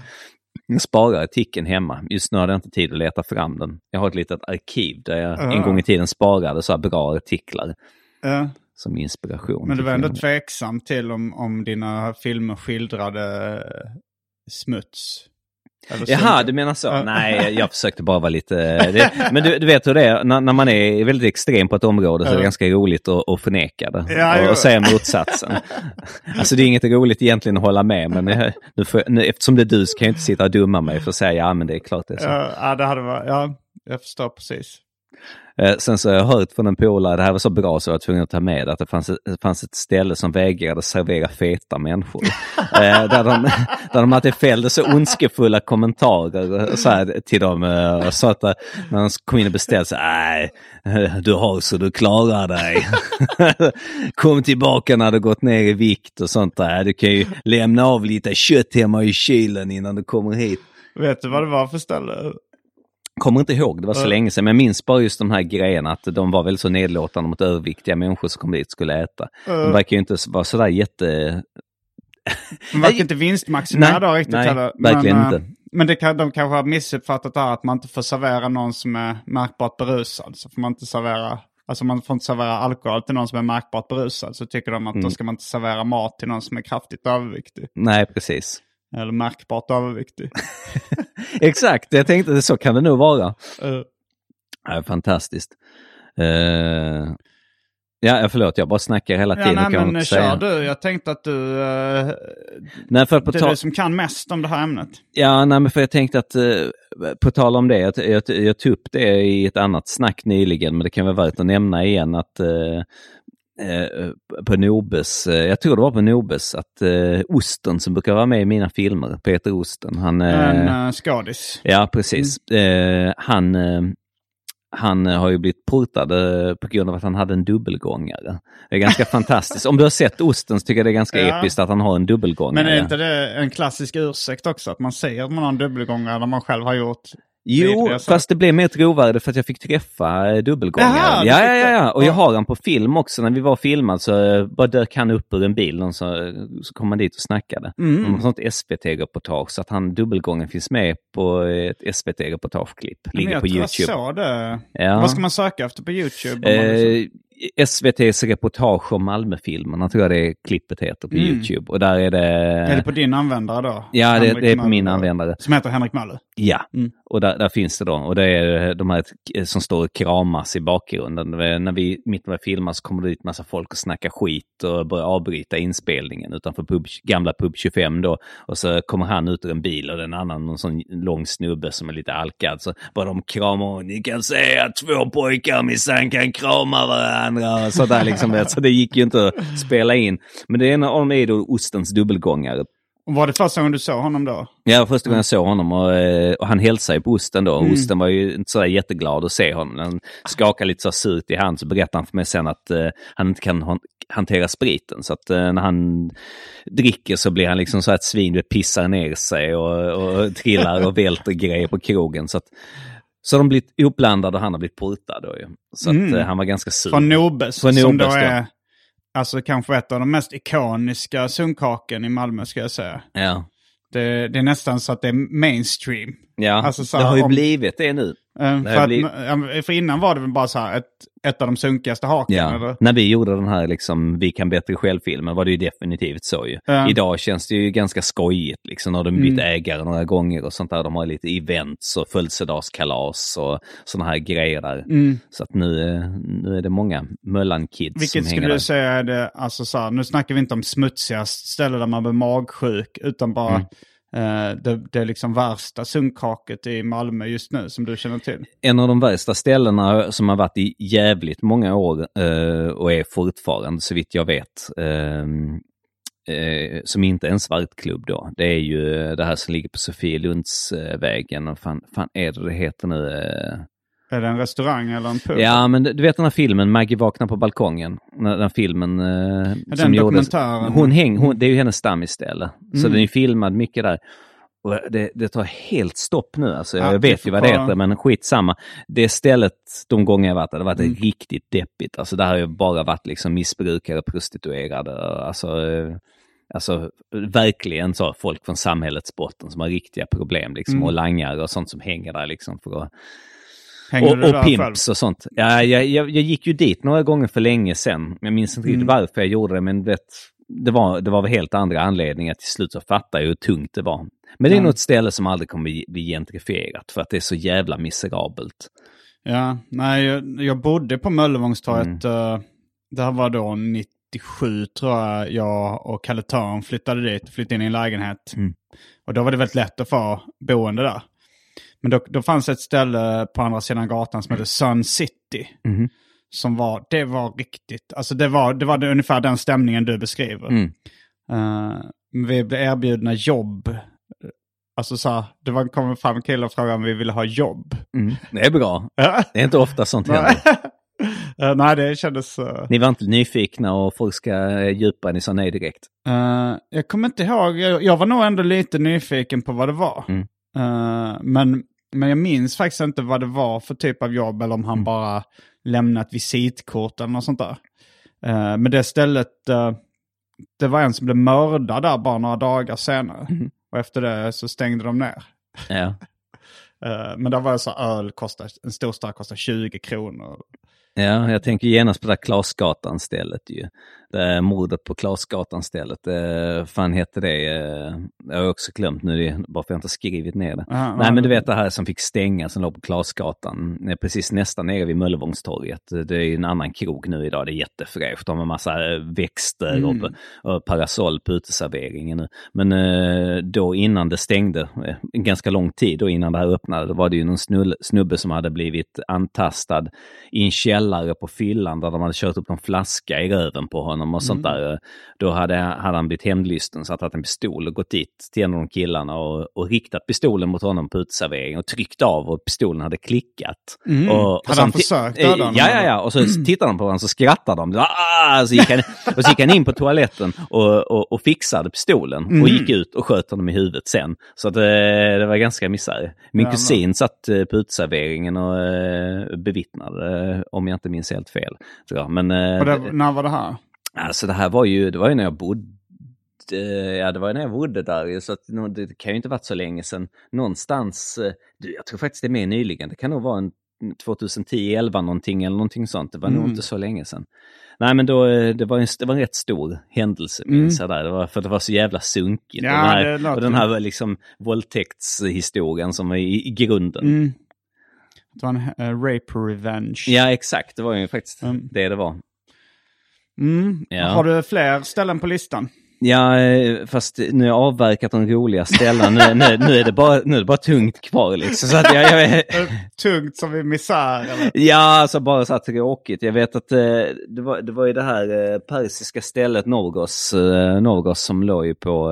Jag sparar artikeln hemma. Just nu har jag inte tid att leta fram den. Jag har ett litet arkiv där jag en Ja. gång i tiden sparade så här bra artiklar Ja. Som inspiration. Men du var ändå filmen. tveksam till om, om dina filmer skildrade eh, smuts. Eller Jaha, du menar så? Ja. Nej, jag försökte bara vara lite... Det, men du, du vet hur det är, när, när man är väldigt extrem på ett område så är det Ja. ganska roligt att, att förneka det Ja, och, och säga motsatsen. alltså det är inget roligt egentligen att hålla med, men nu får, nu, eftersom det är du så kan jag inte sitta och dumma mig för att säga ja, men det är klart det är så. Ja, det hade varit, ja, jag förstår precis. Eh, sen så har jag hört från en polare, det här var så bra så jag var tvungen att ta med att det fanns ett, det fanns ett ställe som vägrade servera feta människor. eh, där, de, där de hade fällde så ondskefulla kommentarer eh, så här, till dem eh, sa att när de kom in och beställde så nej, du har så du klarar dig. Kom tillbaka när du gått ner i vikt och sånt där. Du kan ju lämna av lite kött hemma i kylen innan du kommer hit. Vet du vad det var för ställe? Kommer inte ihåg, det var så länge sedan, men jag minns bara just de här grejerna att de var väldigt så nedlåtande mot överviktiga människor som kom dit och skulle äta. De verkar ju inte vara sådär jätte... De verkar inte vinstmaximerade Nej, då riktigt nej, heller. verkligen men, inte. eh, Men det kan, de kanske har missuppfattat det här att man inte får servera någon som är märkbart berusad. Så får man inte servera, alltså man får inte servera alkohol till någon som är märkbart berusad. Så tycker de att Mm. då ska man inte servera mat till någon som är kraftigt överviktig. Nej, precis. Eller märkbart överviktig. Exakt, jag tänkte att så kan det nog vara. Eh, Ja, fantastiskt. Uh, ja, förlåt, jag bara snackar hela ja, tiden. nej kan jag men kör säga. du. Jag tänkte att du, eh, Nej, för på det är du som kan mest om det här ämnet. Ja, nej, men för jag tänkte att eh, på tal om det, jag, jag, jag tog upp det i ett annat snack nyligen, men det kan vara värt att nämna igen att eh, på Nobes, eh, jag tror det var på Nobes, att eh, Osten som brukar vara med i mina filmer, Peter Osten, han... eh, En uh, skådis. Ja, precis. Eh, han, eh, han har ju blivit portad eh, på grund av att han hade en dubbelgångare. Det är ganska fantastiskt. Om du har sett Osten så tycker jag det är ganska Ja. episkt att han har en dubbelgångare. Men är inte det en klassisk ursäkt också? Att man säger att man har en dubbelgångare när man själv har gjort Jo, fast det blev mer trovärde för att jag fick träffa eh, dubbelgångaren. Jaha, ja, ja, ja, ja, och jag Ja. har han på film också. När vi var filmad så eh, bara dök han upp ur en bil och så, så kom han dit och snackade. Mm. Mm. Sånt SVT-reportage, så att han dubbelgången finns med på ett SVT-reportageklipp. Ligger jag på jag YouTube. såg det. Ja. Vad ska man söka efter på YouTube? om Eh, SVTs reportage om Malmöfilmerna tror jag det klippet heter på Mm. YouTube. Och där är det... Är det på din användare då? Ja, det, det är på min användare. Som heter Henrik Möller? Ja, Mm. och där, där finns det då. Och det är de här som står och kramas i bakgrunden. När vi mitt vi filmar så kommer det dit massa folk och snackar skit och börjar avbryta inspelningen utanför pub, gamla Pub 25 då. Och så kommer han ut ur en bil och den annan, någon sån lång snubbe som är lite alkad. Så bara de kramar och ni kan se att två pojkar minsann kan krama varandra. Och så där liksom. Så det gick ju inte att spela in. Men det ena av dem är då Ostens dubbelgångare. Och var det första gången du såg honom då? Ja, första gången jag såg honom och, eh, och han hälsade på osten då. Och Mm. Osten var ju inte sådär jätteglad att se honom. Han skakade lite så surt i hand så berättade han för mig sen att eh, han inte kan han- hantera spriten. Så att eh, när han dricker så blir han liksom så ett svin, det pissar ner sig och, och trillar och välter grejer på krogen. Så, att, så de blivit ihopblandade och han har blivit portad då ju. Så att Mm. eh, han var ganska sur. Från Nobes, Från som då Nobes, ja. är alltså kanske ett av de mest ikoniska sunkhaken i Malmö ska jag säga. Ja, Det, det är nästan så att det är mainstream. Ja. Alltså så det här har ju om- blivit det nu. Eh, har För, blivit- för innan var det väl bara så här ett, ett av de sunkigaste haken. Ja, Eller? när vi gjorde den här liksom, Vi kan bättre själv-filmen var det ju definitivt så ju. Ja. Idag känns det ju ganska skojigt liksom när de bytt Mm. ägare några gånger och sånt där. De har lite events och födelsedagskalas och sådana här grejer där. Mm. Så att nu, är- nu är det många Möllan-kids som Vilket hänger skulle du säga är det, alltså så här, nu snackar vi inte om smutsigast ställe där man blir magsjuk, utan bara Mm. Eh, det, det är liksom värsta sunkhaket i Malmö just nu som du känner till. En av de värsta ställena som har varit i jävligt många år eh, och är fortfarande så vitt jag vet. Eh, som inte är en svartklubb då. Det är ju det här som ligger på Sofielundsvägen. Vad fan, fan är det det heter nu? Är det en restaurang eller en pub? Ja, men du vet den här filmen, Maggie vaknar på balkongen. Den, den filmen eh, den som gjordes. Hon häng, hon, det är ju hennes stammisställe. Så Mm. den är ju filmad mycket där. Och det, det tar helt stopp nu. Alltså, Ja, jag du vet ju vad det heter, men skitsamma. Det stället, de gånger jag varit där, det har varit Mm. riktigt deppigt. Alltså där har ju bara varit liksom missbrukare, prostituerade, alltså, eh, alltså verkligen så folk från samhällets botten som har riktiga problem liksom. Mm. Och langare och sånt som hänger där liksom för att Hänger och, och själv? pimps och sånt. Ja, jag, jag, jag gick ju dit några gånger för länge sedan. Jag minns inte riktigt Mm. varför jag gjorde det, men vet, det, var, det var väl helt andra anledningar. Till slut så fattade jag hur tungt det var. Men det är Ja. nog ett ställe som aldrig kommer bli, bli gentrifierat för att det är så jävla miserabelt. Ja, nej, jag, jag bodde på Möllevångstorget. Mm. eh, det här var då 97 tror jag, jag och Kalle Törn flyttade dit, flyttade in i en lägenhet. Mm. Och då var det väldigt lätt att få boende där. Men då, då fanns ett ställe på andra sidan gatan som hette Sun City. Mhm. Som var, det var riktigt, alltså det var, det var ungefär den stämningen du beskriver. Mm. Eh, vi blev erbjudna jobb. Alltså så här, det var, kom fram en kille och frågade om vi ville ha jobb. Mm. Det är bra. Det är inte ofta sånt händer. Eh, nej, det kändes... eh, Ni var inte nyfikna och folk ska djupa, ni sa nej direkt. eh, jag kommer inte ihåg, jag, jag var nog ändå lite nyfiken på vad det var. Mm. Men, men jag minns faktiskt inte vad det var för typ av jobb eller om han Mm. bara lämnat visitkort eller något sånt där. Eh, men det stället, eh, det var en som blev mördad där bara några dagar senare. Mm. Och efter det så stängde de ner. Ja. Eh, men där var det så öl kostar, en stor stark kostar 20 kronor. Ja, jag tänker genast på det där Klasgatan-stället ju. Är mordet på Klasgatan-stället. Eh, fan hette det? Eh, jag har också glömt nu, det- bara för att jag inte skrivit ner det. Aha, Nej, ja, men du vet det här som fick stänga, som låg på Klasgatan, eh, precis nästan nere vid Möllevångstorget. Det är en annan krog nu idag, det är jättefräscht. De har massa eh, växter Mm. och, och parasoll på uteserveringen nu. Men eh, då innan det stängde, eh, en ganska lång tid då innan det här öppnade, då var det ju någon snull, snubbe som hade blivit antastad i en källare på fyllan där de hade kört upp en flaska i röven på honom honom och sånt där. Då hade, hade han blivit hemlysten så att en pistol och gått dit till en av de killarna och, och riktat pistolen mot honom på uteserveringen och tryckt av och pistolen hade klickat. Mm. Och, och Hade han försökt eh, döda honom, Ja, ja, ja. Och så tittade de på honom så skrattade de. Ah! Så gick han, och så gick han in på toaletten och, och, och fixade pistolen Mm. och gick ut och sköt honom i huvudet sen. Så att, eh, det var ganska misär. Min Jävlar. kusin satt eh, på uteserveringen och eh, bevittnade, eh, om jag inte minns helt fel. Men eh, det, när var det här? Alltså det här var ju, det var ju när jag bodde Ja, det var ju när jag bodde där, så att, det kan ju inte varit så länge sedan. Någonstans, eh, jag tror faktiskt det är mer nyligen, det kan nog vara en 2010, 11 någonting eller någonting sånt. Det var nog Mm. inte så länge sedan. Nej men då, eh, det var en, det var en rätt stor händelse minns jag där. Det var, för det var så jävla sunkigt. Mm. Ja, och, den här, och den här liksom våldtäktshistorien som var i, i grunden. Mm. Det var en eh, rape revenge. Ja exakt, det var ju faktiskt Mm. det det var. Mm. Ja. Har du fler ställen på listan? Ja, eh, fast nu har jag avverkat de roliga ställena. Nu, nu, nu, är det bara, nu är det bara tungt kvar liksom. Så att jag, jag, Tungt som i misär eller? ja, alltså bara så här tråkigt. Jag vet att eh, det, var, det var ju det här eh, persiska stället Norgos, eh, Norgos som låg ju på,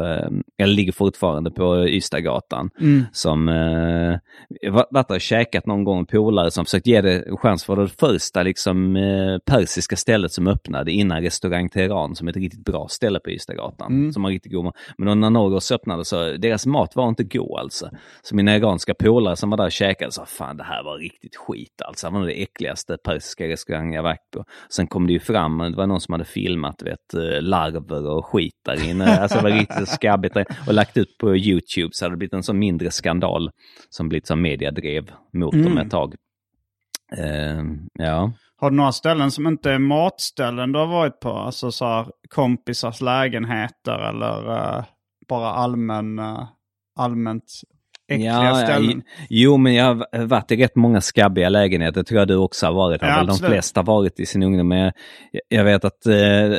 eller ligger fortfarande på Ystadgatan. Mm. Som eh, varit där och käkat någon gång polare som försökt ge det en chans. för det första liksom, persiska stället som öppnade innan restaurang Teheran som är ett riktigt bra ställe på Ystadgatan. Som var riktigt god mat. Men då när Norgos öppnade så deras mat var inte god alltså. Så mina iranska polare som var där och käkade sa fan det här var riktigt skit alltså. Det var det äckligaste persiska restaurangen jag varit på. Sen kom det ju fram, det var någon som hade filmat vet, eh, larver och skit där inne. Alltså det var riktigt skabbigt och lagt ut på YouTube så hade det blivit en sån mindre skandal som blivit som media drev mot dem ett tag. Eh, ja. Har du några ställen som inte är matställen du har varit på? Alltså så här, kompisars lägenheter eller uh, bara allmän, uh, allmänt äckliga ställen? jo, men jag har varit i rätt många skabbiga lägenheter. tror jag du också har varit. Har Ja, de flesta varit i sin ungdom. Men jag, jag vet att eh,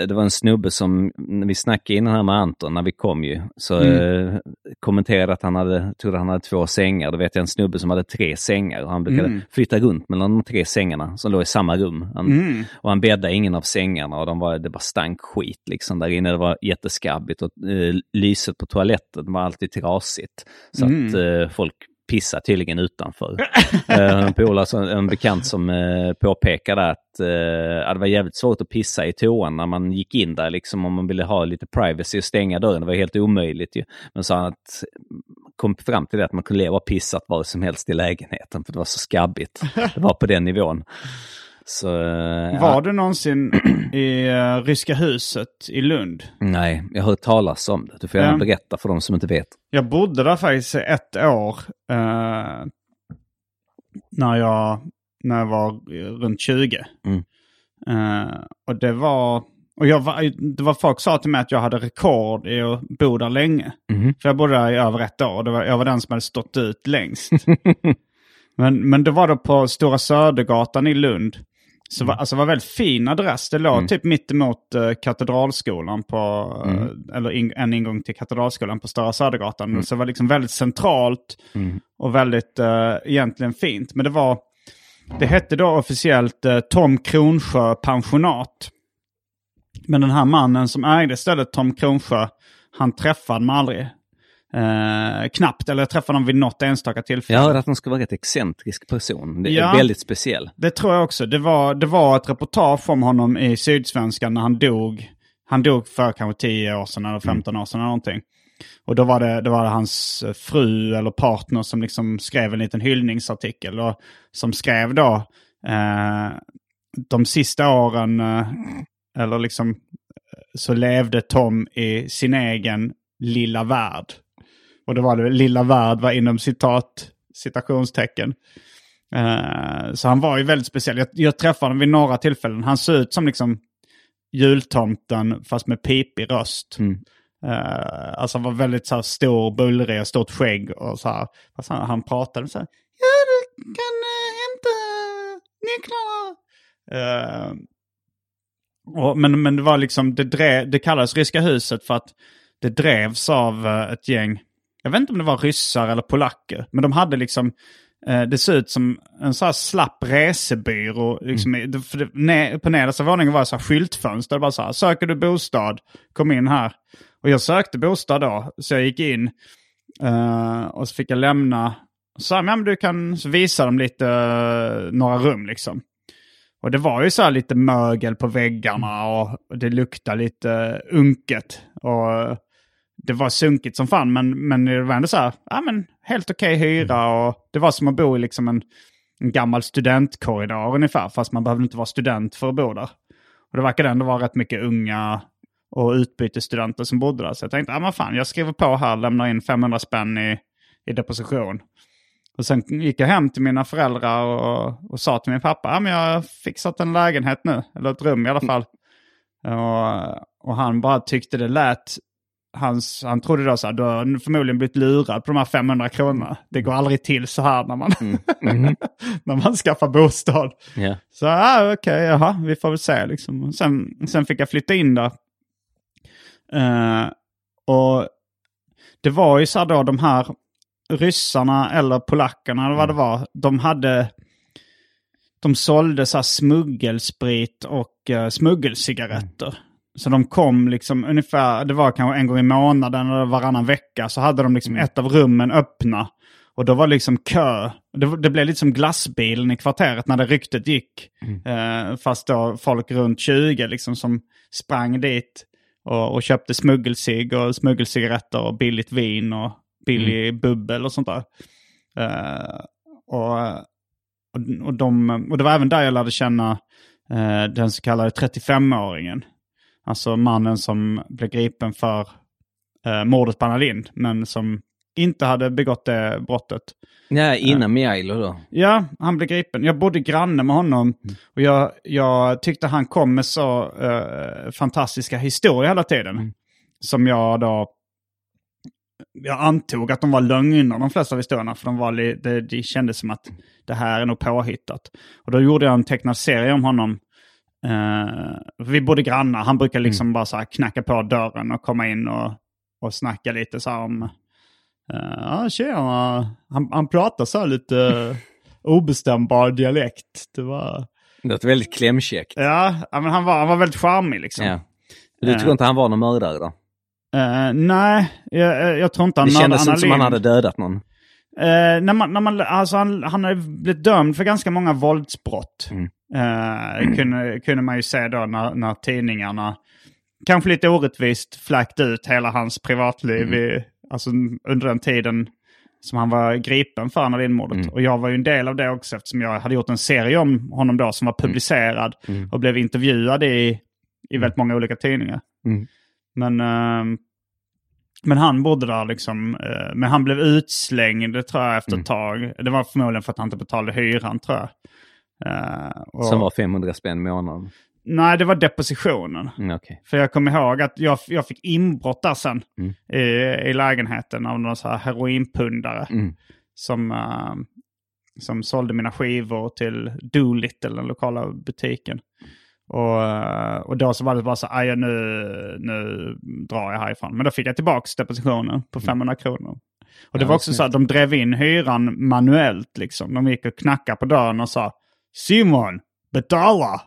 det var en snubbe som, vi snackade innan här med Anton, när vi kom ju, så Mm. eh, kommenterade att han hade, trodde han hade två sängar. Då vet jag en snubbe som hade tre sängar. Han brukade Mm. flytta runt mellan de tre sängarna som låg i samma rum. Han, Mm. Och han bäddade ingen av sängarna och de var, det bara stank skit liksom där inne. Det var jätteskabbigt och eh, lyset på toaletten var alltid trasigt. Så Mm. att eh, folk pissade tydligen utanför. eh, en, som- en bekant som eh, påpekade att eh, det var jävligt svårt att pissa i toan när man gick in där liksom om man ville ha lite privacy och stänga dörren. Det var helt omöjligt ju. Men sa han att kom fram till det att man kunde leva och pissat var som helst i lägenheten för det var så skabbigt. Det var på den nivån. Så, eh, ja. Var du någonsin i eh, Ryska huset i Lund? Nej, jag har hört talas om det. Du får gärna Ja. berätta för de som inte vet. Jag bodde där faktiskt ett år. eh, när, jag, när jag var runt 20. Mm. Eh, och det var... Och jag var, det var folk sa till mig att jag hade rekord i att bo där länge. Mhm. För jag bodde där i över ett år. Det var, jag var den som hade stått ut längst. men, men det var då på Stora Södergatan i Lund. Så var, alltså var väldigt fin adress. Det låg typ mittemot uh, Katedralskolan på, eh, eller in, en ingång till Katedralskolan på Stora Södergatan. Så det var liksom väldigt centralt och väldigt uh, egentligen fint. Men det var, det hette då officiellt eh, Tom Kronsjö pensionat. Men den här mannen som ägde stället Tom Kronsjö, han träffade mig aldrig. Eh, knappt, eller jag träffade honom vid något enstaka tillfälle. Jag hörde att han skulle vara rätt excentrisk person. Det är Ja. väldigt speciell. Det tror jag också. Det var, det var ett reportage om honom i Sydsvenskan när han dog. Han dog för kanske 10 år sedan eller 15 år sedan eller någonting. Och då var det, det var hans fru eller partner som liksom skrev en liten hyllningsartikel. Och som skrev då eh, de sista åren, eh, eller liksom eh, så levde Tom i sin egen lilla värld. Och då var det lilla värld var inom citat, citationstecken. Eh, så han var ju väldigt speciell. Jag, jag träffade honom vid några tillfällen. Han såg ut som liksom jultomten fast med pipig röst. Mm. Eh, alltså han var väldigt så här, stor, bullrig stort skägg. Och så här. Fast han, han pratade så här. Ja, du kan uh, hämta nycklarna. Och, men, men det var liksom, det, drev, det kallades Ryska huset för att det drevs av ett gäng, jag vet inte om det var ryssar eller polacker, men de hade liksom Eh, det ser ut som en sån här slapp resebyrå. Liksom, mm. för det, ne, på nedersta våningen var det så här skyltfönster. Det var så här, söker du bostad, kom in här. Och jag sökte bostad då, så jag gick in. Uh, och så fick jag lämna. Så sa men du kan visa dem lite, uh, några rum liksom. Och det var ju så här lite mögel på väggarna och det luktade lite unket. Och eh, det var sunkigt som fan, men, men det var ändå så här, ja men helt okej okay hyra och det var som att bo i liksom en, en gammal studentkorridor ungefär, fast man behövde inte vara student för att bo där. Och det verkade ändå vara rätt mycket unga och utbytesstudenter som bodde där. Så jag tänkte, ja men fan, jag skriver på här, lämnar in 500 spänn i, i deposition. Och sen gick jag hem till mina föräldrar och, och sa till min pappa, ja men jag har fixat en lägenhet nu, eller ett rum i alla fall. Och, och han bara tyckte det lät hans, han trodde då så här, du har förmodligen blivit lurad på de här 500 kronorna. Det går aldrig till så här när man, mm. Mm. när man skaffar bostad. Yeah. Så ja, okej, okay, jaha, vi får väl se liksom. Sen, sen fick jag flytta in där. Uh, och det var ju så här då de här ryssarna eller polackerna eller vad det var. De hade, de sålde så här smuggelsprit och uh, smuggelcigaretter. Så de kom liksom ungefär, det var kanske en gång i månaden eller varannan vecka, så hade de liksom mm. ett av rummen öppna. Och då var det liksom kö. Det, det blev lite som glassbilen i kvarteret när det ryktet gick. Mm. Eh, fast då folk runt 20 liksom som sprang dit och, och köpte smuggelcigg och smuggelcigaretter och billigt vin och billig mm. bubbel och sånt där. Eh, och, och, och, de, och det var även där jag lärde känna eh, den så kallade 35-åringen. Alltså mannen som blev gripen för eh, mordet på Anna Lind, men som inte hade begått det brottet. Nej, innan eh, Miailo då? Ja, han blev gripen. Jag bodde granne med honom mm. och jag, jag tyckte han kom med så eh, fantastiska historier hela tiden. Mm. Som jag då... Jag antog att de var lögner, de flesta av historierna, för de var det, det kändes som att det här är nog påhittat. Och då gjorde jag en tecknad serie om honom Uh, vi bodde grannar. Han brukar liksom mm. bara så knacka på dörren och komma in och, och snacka lite så här om... Uh, ja, tjena. Han, han pratar så här lite obestämbar dialekt. Det var... Det låter väldigt klämkäckt. Ja, men han var, han var väldigt charmig liksom. Ja. Du tror uh, inte han var någon mördare då? Uh, nej, jag, jag, tror inte han Det kändes inte som han hade dödat någon. Uh, när man, när man, alltså han, han har blivit dömd för ganska många våldsbrott. Mm. Uh, kunde, kunde man ju se då när, när tidningarna, kanske lite orättvist, fläkt ut hela hans privatliv mm. i, alltså under den tiden som han var gripen för Anna Lindh-mordet. Mm. Och jag var ju en del av det också eftersom jag hade gjort en serie om honom då som var mm. publicerad mm. och blev intervjuad i, i mm. väldigt många olika tidningar. Mm. Men, uh, men han bodde där liksom, uh, men han blev utslängd tror jag efter ett tag. Det var förmodligen för att han inte betalade hyran tror jag. Uh, och... Som var 500 spänn i månaden? Nej, det var depositionen. Mm, okay. För jag kommer ihåg att jag, jag fick inbrott där sen mm. i, i lägenheten av någon så här heroinpundare. Mm. Som, uh, som sålde mina skivor till Doolittle, den lokala butiken. Och, uh, och då så var det bara så här, nu, nu drar jag härifrån. Men då fick jag tillbaka depositionen på 500 mm. kronor. Och det ja, var också så att de drev in hyran manuellt liksom. De gick och knackade på dörren och sa Simon, betala!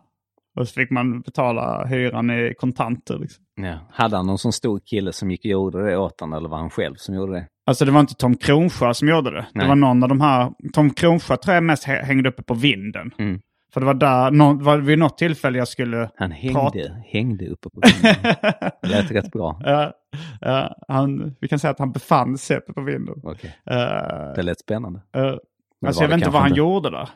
Och så fick man betala hyran i kontanter. Liksom. Ja. Hade han någon sån stor kille som gick och gjorde det åt honom eller var han själv som gjorde det? Alltså det var inte Tom Kronsjö som gjorde det. Nej. Det var någon av de här, Tom Kronsjö tror jag mest hängde uppe på vinden. Mm. För det var där, no, var vid något tillfälle jag skulle Han hängde, prata. hängde uppe på vinden. det lät rätt bra. Ja, ja, han, vi kan säga att han befann sig uppe på vinden. Okay. Uh, det lät spännande. Uh, alltså jag vet inte vad han inte. gjorde där.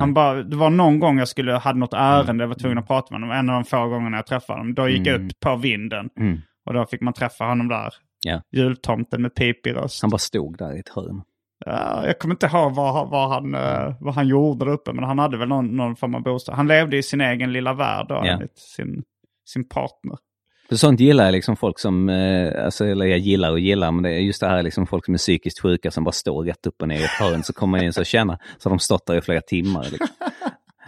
Han bara, det var någon gång jag skulle, hade något ärende, mm. jag var tvungen att prata med honom. En av de få gångerna jag träffade honom. Då gick jag mm. upp på vinden. Mm. Och då fick man träffa honom där. Ja. Jultomten med pipig röst. Han bara stod där i ett hörn. Ja, jag kommer inte ihåg vad, vad, han, uh, vad han gjorde där uppe, men han hade väl någon, någon form av bostad. Han levde i sin egen lilla värld då, ja. sin, sin partner. För sånt gillar jag liksom folk som, eh, alltså, eller jag gillar och gillar, men det är just det här liksom folk som är psykiskt sjuka som bara står rätt upp och ner i ett hörn. Så kommer man in och känner så har de stått där i flera timmar. Liksom.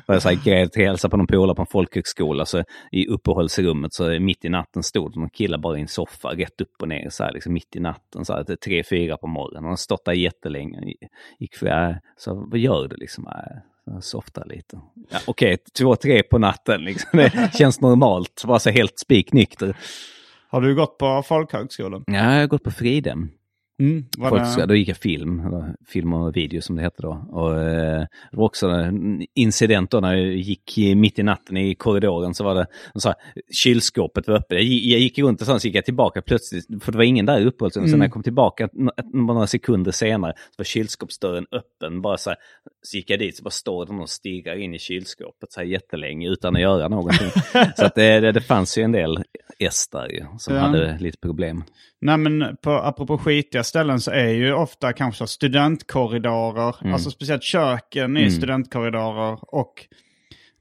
Och jag så här, till hälsa på någon polare på en folkhögskola. Så i uppehållsrummet så mitt i natten stod någon kille bara i en soffa rätt upp och ner så här, liksom mitt i natten. Så här, tre, fyra på morgonen. Han har stått där jättelänge. Gick för, så vad gör du liksom? Softa lite. Ja, Okej, okay, två, tre på natten liksom. Det känns normalt. Bara så helt spiknykter. Har du gått på folkhögskolan? Ja, jag har gått på Fridhem. Mm, det... Då gick jag film, film och video som det hette då. Och, eh, det var också en incident då när jag gick mitt i natten i korridoren så var det, så här, kylskåpet var öppet. Jag, jag gick runt och så gick jag tillbaka plötsligt, för det var ingen där uppe. Så mm. när jag kom tillbaka några sekunder senare så var kylskåpsdörren öppen. Bara så, här, så gick jag dit så bara står de och stirrar in i kylskåpet så här jättelänge utan att göra någonting. så att det, det, det fanns ju en del S där ju, som ja. hade lite problem. Nej men på, apropå skitiga ställen så är ju ofta kanske studentkorridorer, mm. alltså speciellt köken i mm. studentkorridorer och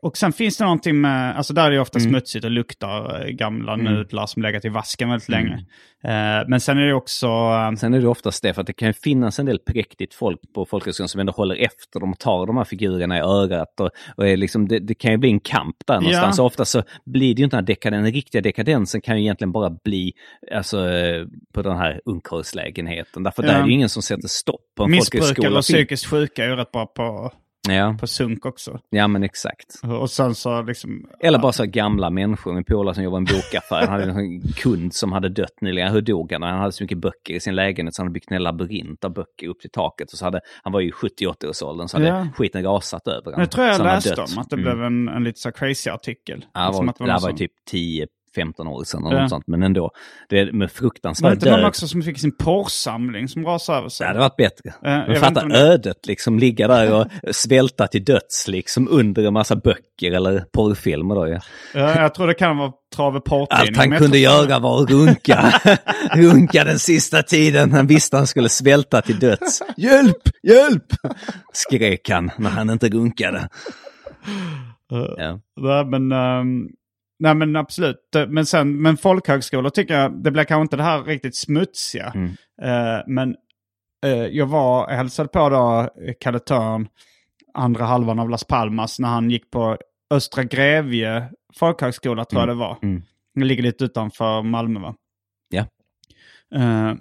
och sen finns det någonting med, alltså där är det ofta mm. smutsigt och luktar eh, gamla mm. nudlar som legat i vasken väldigt länge. Mm. Eh, men sen är det också... Eh, sen är det oftast det, för att det kan finnas en del präktigt folk på folkhögskolan som ändå håller efter. De tar de här figurerna i örat och, och är liksom, det, det, kan ju bli en kamp där någonstans. Ja. Och ofta så blir det ju inte den här dekaden, den riktiga dekadensen kan ju egentligen bara bli alltså, eh, på den här ungkarlslägenheten. Därför ja. där är det ju ingen som sätter stopp på en folkhögskola. Missbrukare och psykiskt sjuka är ju rätt bra på ja. på sunk också. Ja men exakt. Och sen så liksom... Eller bara så gamla människor. Min polare som jobbar i en bokaffär, han hade en kund som hade dött nyligen. Hur dog han? Han hade så mycket böcker i sin lägenhet så han hade byggt en labyrint av böcker upp till taket. Och så hade, han var ju 70-80-årsåldern så hade ja. skiten rasat över honom. Jag tror jag läste om att det mm. blev en, en lite så crazy artikel. Ja, var, det, var, det var typ 10 15 år sedan. Eller ja. något sånt. Men ändå, det är med fruktansvärd död. Var det inte någon också som fick sin porrsamling som rasade över sig? Det hade varit bättre. Äh, Men fatta ödet, liksom ligga där och svälta till döds liksom under en massa böcker eller porrfilmer. Då, ja. ja jag tror det kan vara Trave Allt han kunde göra var att runka. runka den sista tiden. Han visste han skulle svälta till döds. Hjälp! Hjälp! Skrek han när han inte runkade. Uh, ja. Nej, men um, Nej men absolut. Men, sen, men folkhögskolor tycker jag, det blir kanske inte det här riktigt smutsiga. Mm. Uh, men uh, jag var, jag hälsade på då Kalle Törn, andra halvan av Las Palmas, när han gick på Östra Grevie folkhögskola tror mm. jag det var. Mm. Det ligger lite utanför Malmö va? Ja. Uh,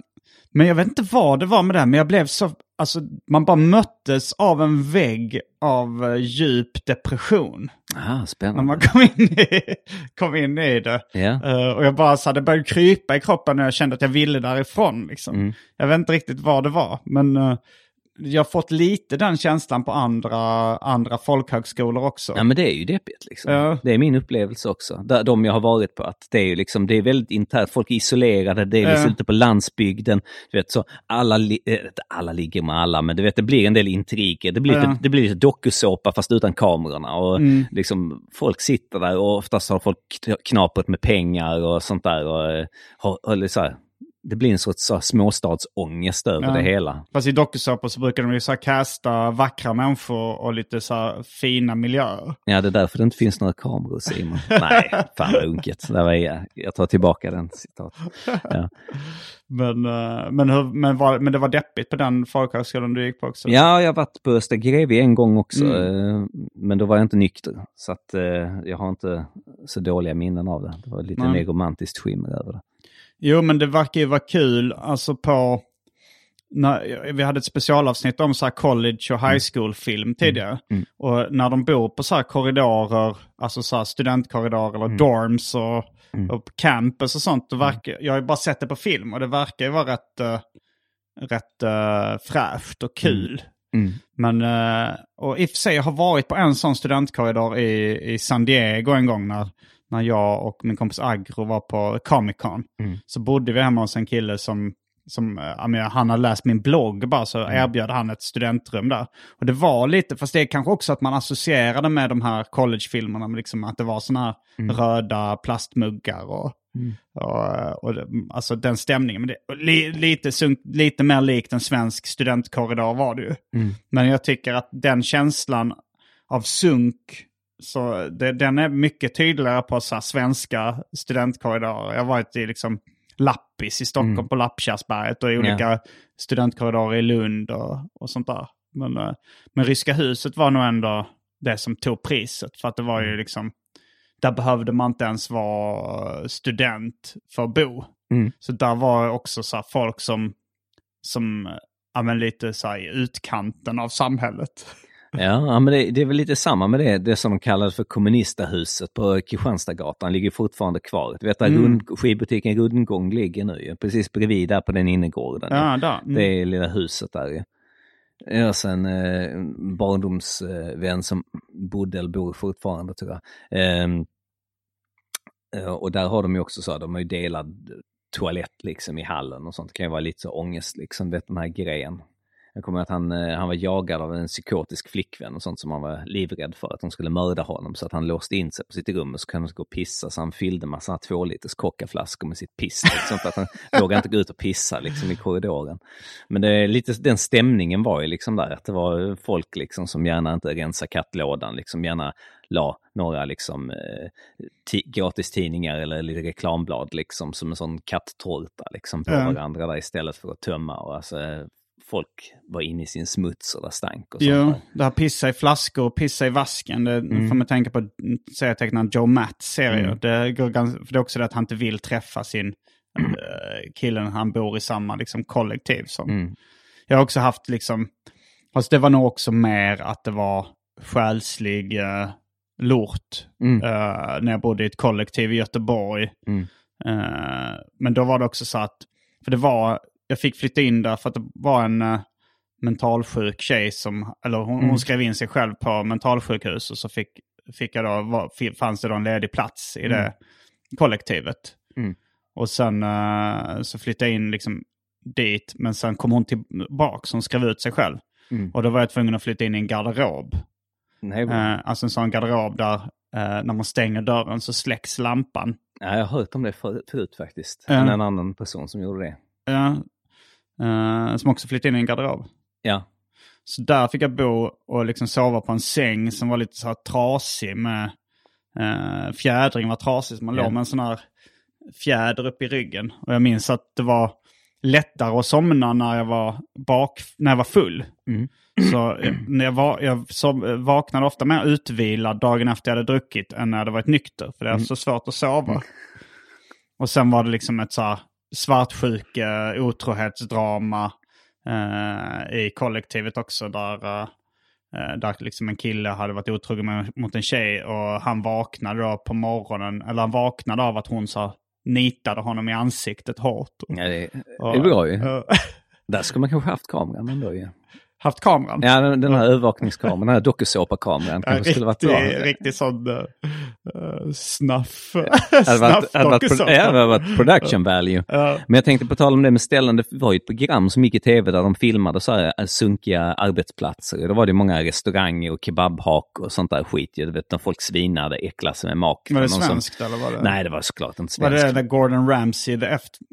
men jag vet inte vad det var med det, men jag blev så... Alltså, man bara möttes av en vägg av uh, djup depression. Ah, spännande. När man kom in i, kom in i det. Yeah. Uh, och jag bara så hade börjat krypa i kroppen när jag kände att jag ville därifrån. Liksom. Mm. Jag vet inte riktigt vad det var, men... Uh, jag har fått lite den känslan på andra, andra folkhögskolor också. Ja men det är ju deppigt liksom. Ja. Det är min upplevelse också. De jag har varit på. att Det är ju liksom, det är väldigt internt, folk är isolerade, det är liksom ja. ute på landsbygden. Du vet så, alla, äh, alla ligger med alla men du vet det blir en del intriger. Det blir, ja. lite, det blir lite dokusåpa fast utan kamerorna. Och mm. liksom, folk sitter där och oftast har folk knaprat med pengar och sånt där. Och, eh, har, har, så här, det blir en sorts så, småstadsångest över ja. det hela. Fast i dokusåpor så brukar de ju så casta vackra människor och lite så fina miljöer. Ja, det är därför det inte finns några kameror Simon. Nej, fan vad unket. Det var jag. jag tar tillbaka den citatet. Ja. men, eh, men, hur, men, var, men det var deppigt på den folkhögskolan du gick på också? Ja, jag har varit på Östra Grevie en gång också. Mm. Eh, men då var jag inte nykter. Så att eh, jag har inte så dåliga minnen av det. Det var lite mer romantiskt skimmer över det. Jo, men det verkar ju vara kul. Alltså på... När, vi hade ett specialavsnitt om så college och high mm. school-film mm. tidigare. Mm. Och när de bor på så korridorer, alltså så studentkorridorer eller mm. dorms och, mm. och campus och sånt. Det verkar, jag har ju bara sett det på film och det verkar ju vara rätt, uh, rätt uh, fräscht och kul. Mm. Men, uh, och i och för sig, jag har varit på en sån studentkorridor i, i San Diego en gång när när jag och min kompis Agro var på Comic Con. Mm. Så bodde vi hemma hos en kille som, som äh, menar, han hade läst min blogg bara så mm. erbjöd han ett studentrum där. Och det var lite, fast det är kanske också att man associerade med de här collegefilmerna, liksom att det var sådana här mm. röda plastmuggar och, mm. och, och, alltså den stämningen. Men det, li, lite, sunk, lite mer likt en svensk studentkorridor var det ju. Mm. Men jag tycker att den känslan av sunk så det, den är mycket tydligare på så svenska studentkorridorer. Jag har varit i liksom Lappis i Stockholm mm. på Lappkärrsberget och i olika ja. studentkorridorer i Lund och, och sånt där. Men, eh, men Ryska huset var nog ändå det som tog priset. För att det var ju liksom, där behövde man inte ens vara student för att bo. Mm. Så där var också så folk som, som ja, lite så här, i utkanten av samhället. Ja, men det, det, är väl lite samma med det, det som de kallade för kommunistahuset på Kristianstadsgatan ligger fortfarande kvar. Du vet där Mm. rund, skivbutiken Rundgång ligger nu precis bredvid där på den innergården. Ja, där. Mm. Det är lilla huset där. Jag har en eh, barndomsvän som bodde eller bor fortfarande tror jag. Ehm, eh, och där har de ju också så, de har ju delad toalett liksom i hallen och sånt. Det kan ju vara lite så ångest liksom, vet den här grejen. Jag kommer ihåg att han, eh, han var jagad av en psykotisk flickvän och sånt som han var livrädd för att de skulle mörda honom. Så att han låste in sig på sitt rum och så kunde han gå och pissa. Så han fyllde massa två liters kockaflaskor med sitt piss. Liksom, för att han vågade inte gå ut och pissa liksom, i korridoren. Men det är lite, den stämningen var ju liksom där. Att det var folk liksom som gärna inte rensade kattlådan. Liksom gärna la några liksom eh, ti- gratistidningar eller lite reklamblad liksom som en sån katttorta liksom på Ja. varandra där istället för att tömma. Och alltså, folk var inne i sin smuts och det stank och sånt Jo, det här pissa i flaskor och pissa i vasken. Det Mm. får man tänka på serietecknaren Joe Matts serier. Mm. Det, går ganska, för det är också det att han inte vill träffa sin eh, killen han bor i samma liksom, kollektiv som. Mm. Jag har också haft liksom, fast det var nog också mer att det var själslig eh, lort. Mm. eh, när jag bodde i ett kollektiv i Göteborg. Mm. Men då var det också så att, för det var, jag fick flytta in där för att det var en uh, mentalsjuk tjej som, eller hon, Mm. hon skrev in sig själv på mentalsjukhus och så fick, fick jag då, var, fanns det då en ledig plats i det kollektivet. Mm. Och sen eh, så flyttade jag in liksom dit, men sen kom hon tillbaka, hon skrev ut sig själv. Mm. Och då var jag tvungen att flytta in i en garderob. Nej, Eh, alltså en sån garderob där eh, när man stänger dörren så släcks lampan. ja, jag har hört om det förut, faktiskt. Men en annan person som gjorde det. Ja. Eh, som också flyttade in i en garderob. Ja, Så där fick jag bo och liksom sova på en säng som var lite så här trasig med uh, fjädring var trasig. Så man Ja. låg med en sån här fjäder upp i ryggen. Och jag minns att det var lättare att somna när jag var, bak, när jag var full. Mm. Så eh, när jag, var, jag som, vaknade ofta mer utvilad dagen efter jag hade druckit än när jag hade varit nykter. För det är så svårt att sova. Och sen var det liksom ett så här svartsjuke, otrohetsdrama eh, i kollektivet också. Där, eh, där liksom en kille hade varit otrogen mot en tjej och han vaknade då på morgonen, eller han vaknade av att hon här nitade honom i ansiktet hårt. ja det, Och- är bra ju. Eh, Där skulle man kanske haft kameran ändå ju. Haft kameran. Ja, den, här övervakningskameran, den här dokusåpakameran Ja, kanske skulle varit bra. riktig, sån uh, snuff. Det varit, Snuff-dokusåpa. ja, det hade varit production value. Ja. Men jag tänkte på tal om det med ställen, det var ju ett program som gick i tv där de filmade så här eh, sunkiga arbetsplatser. Då var det många restauranger och kebabhak och sånt där skit. Du vet när folk svinade, äcklade sig med mak. Var det Någon som- svenskt eller var det? Nej, det var såklart inte Var svenskt. det där Gordon Ramsay, the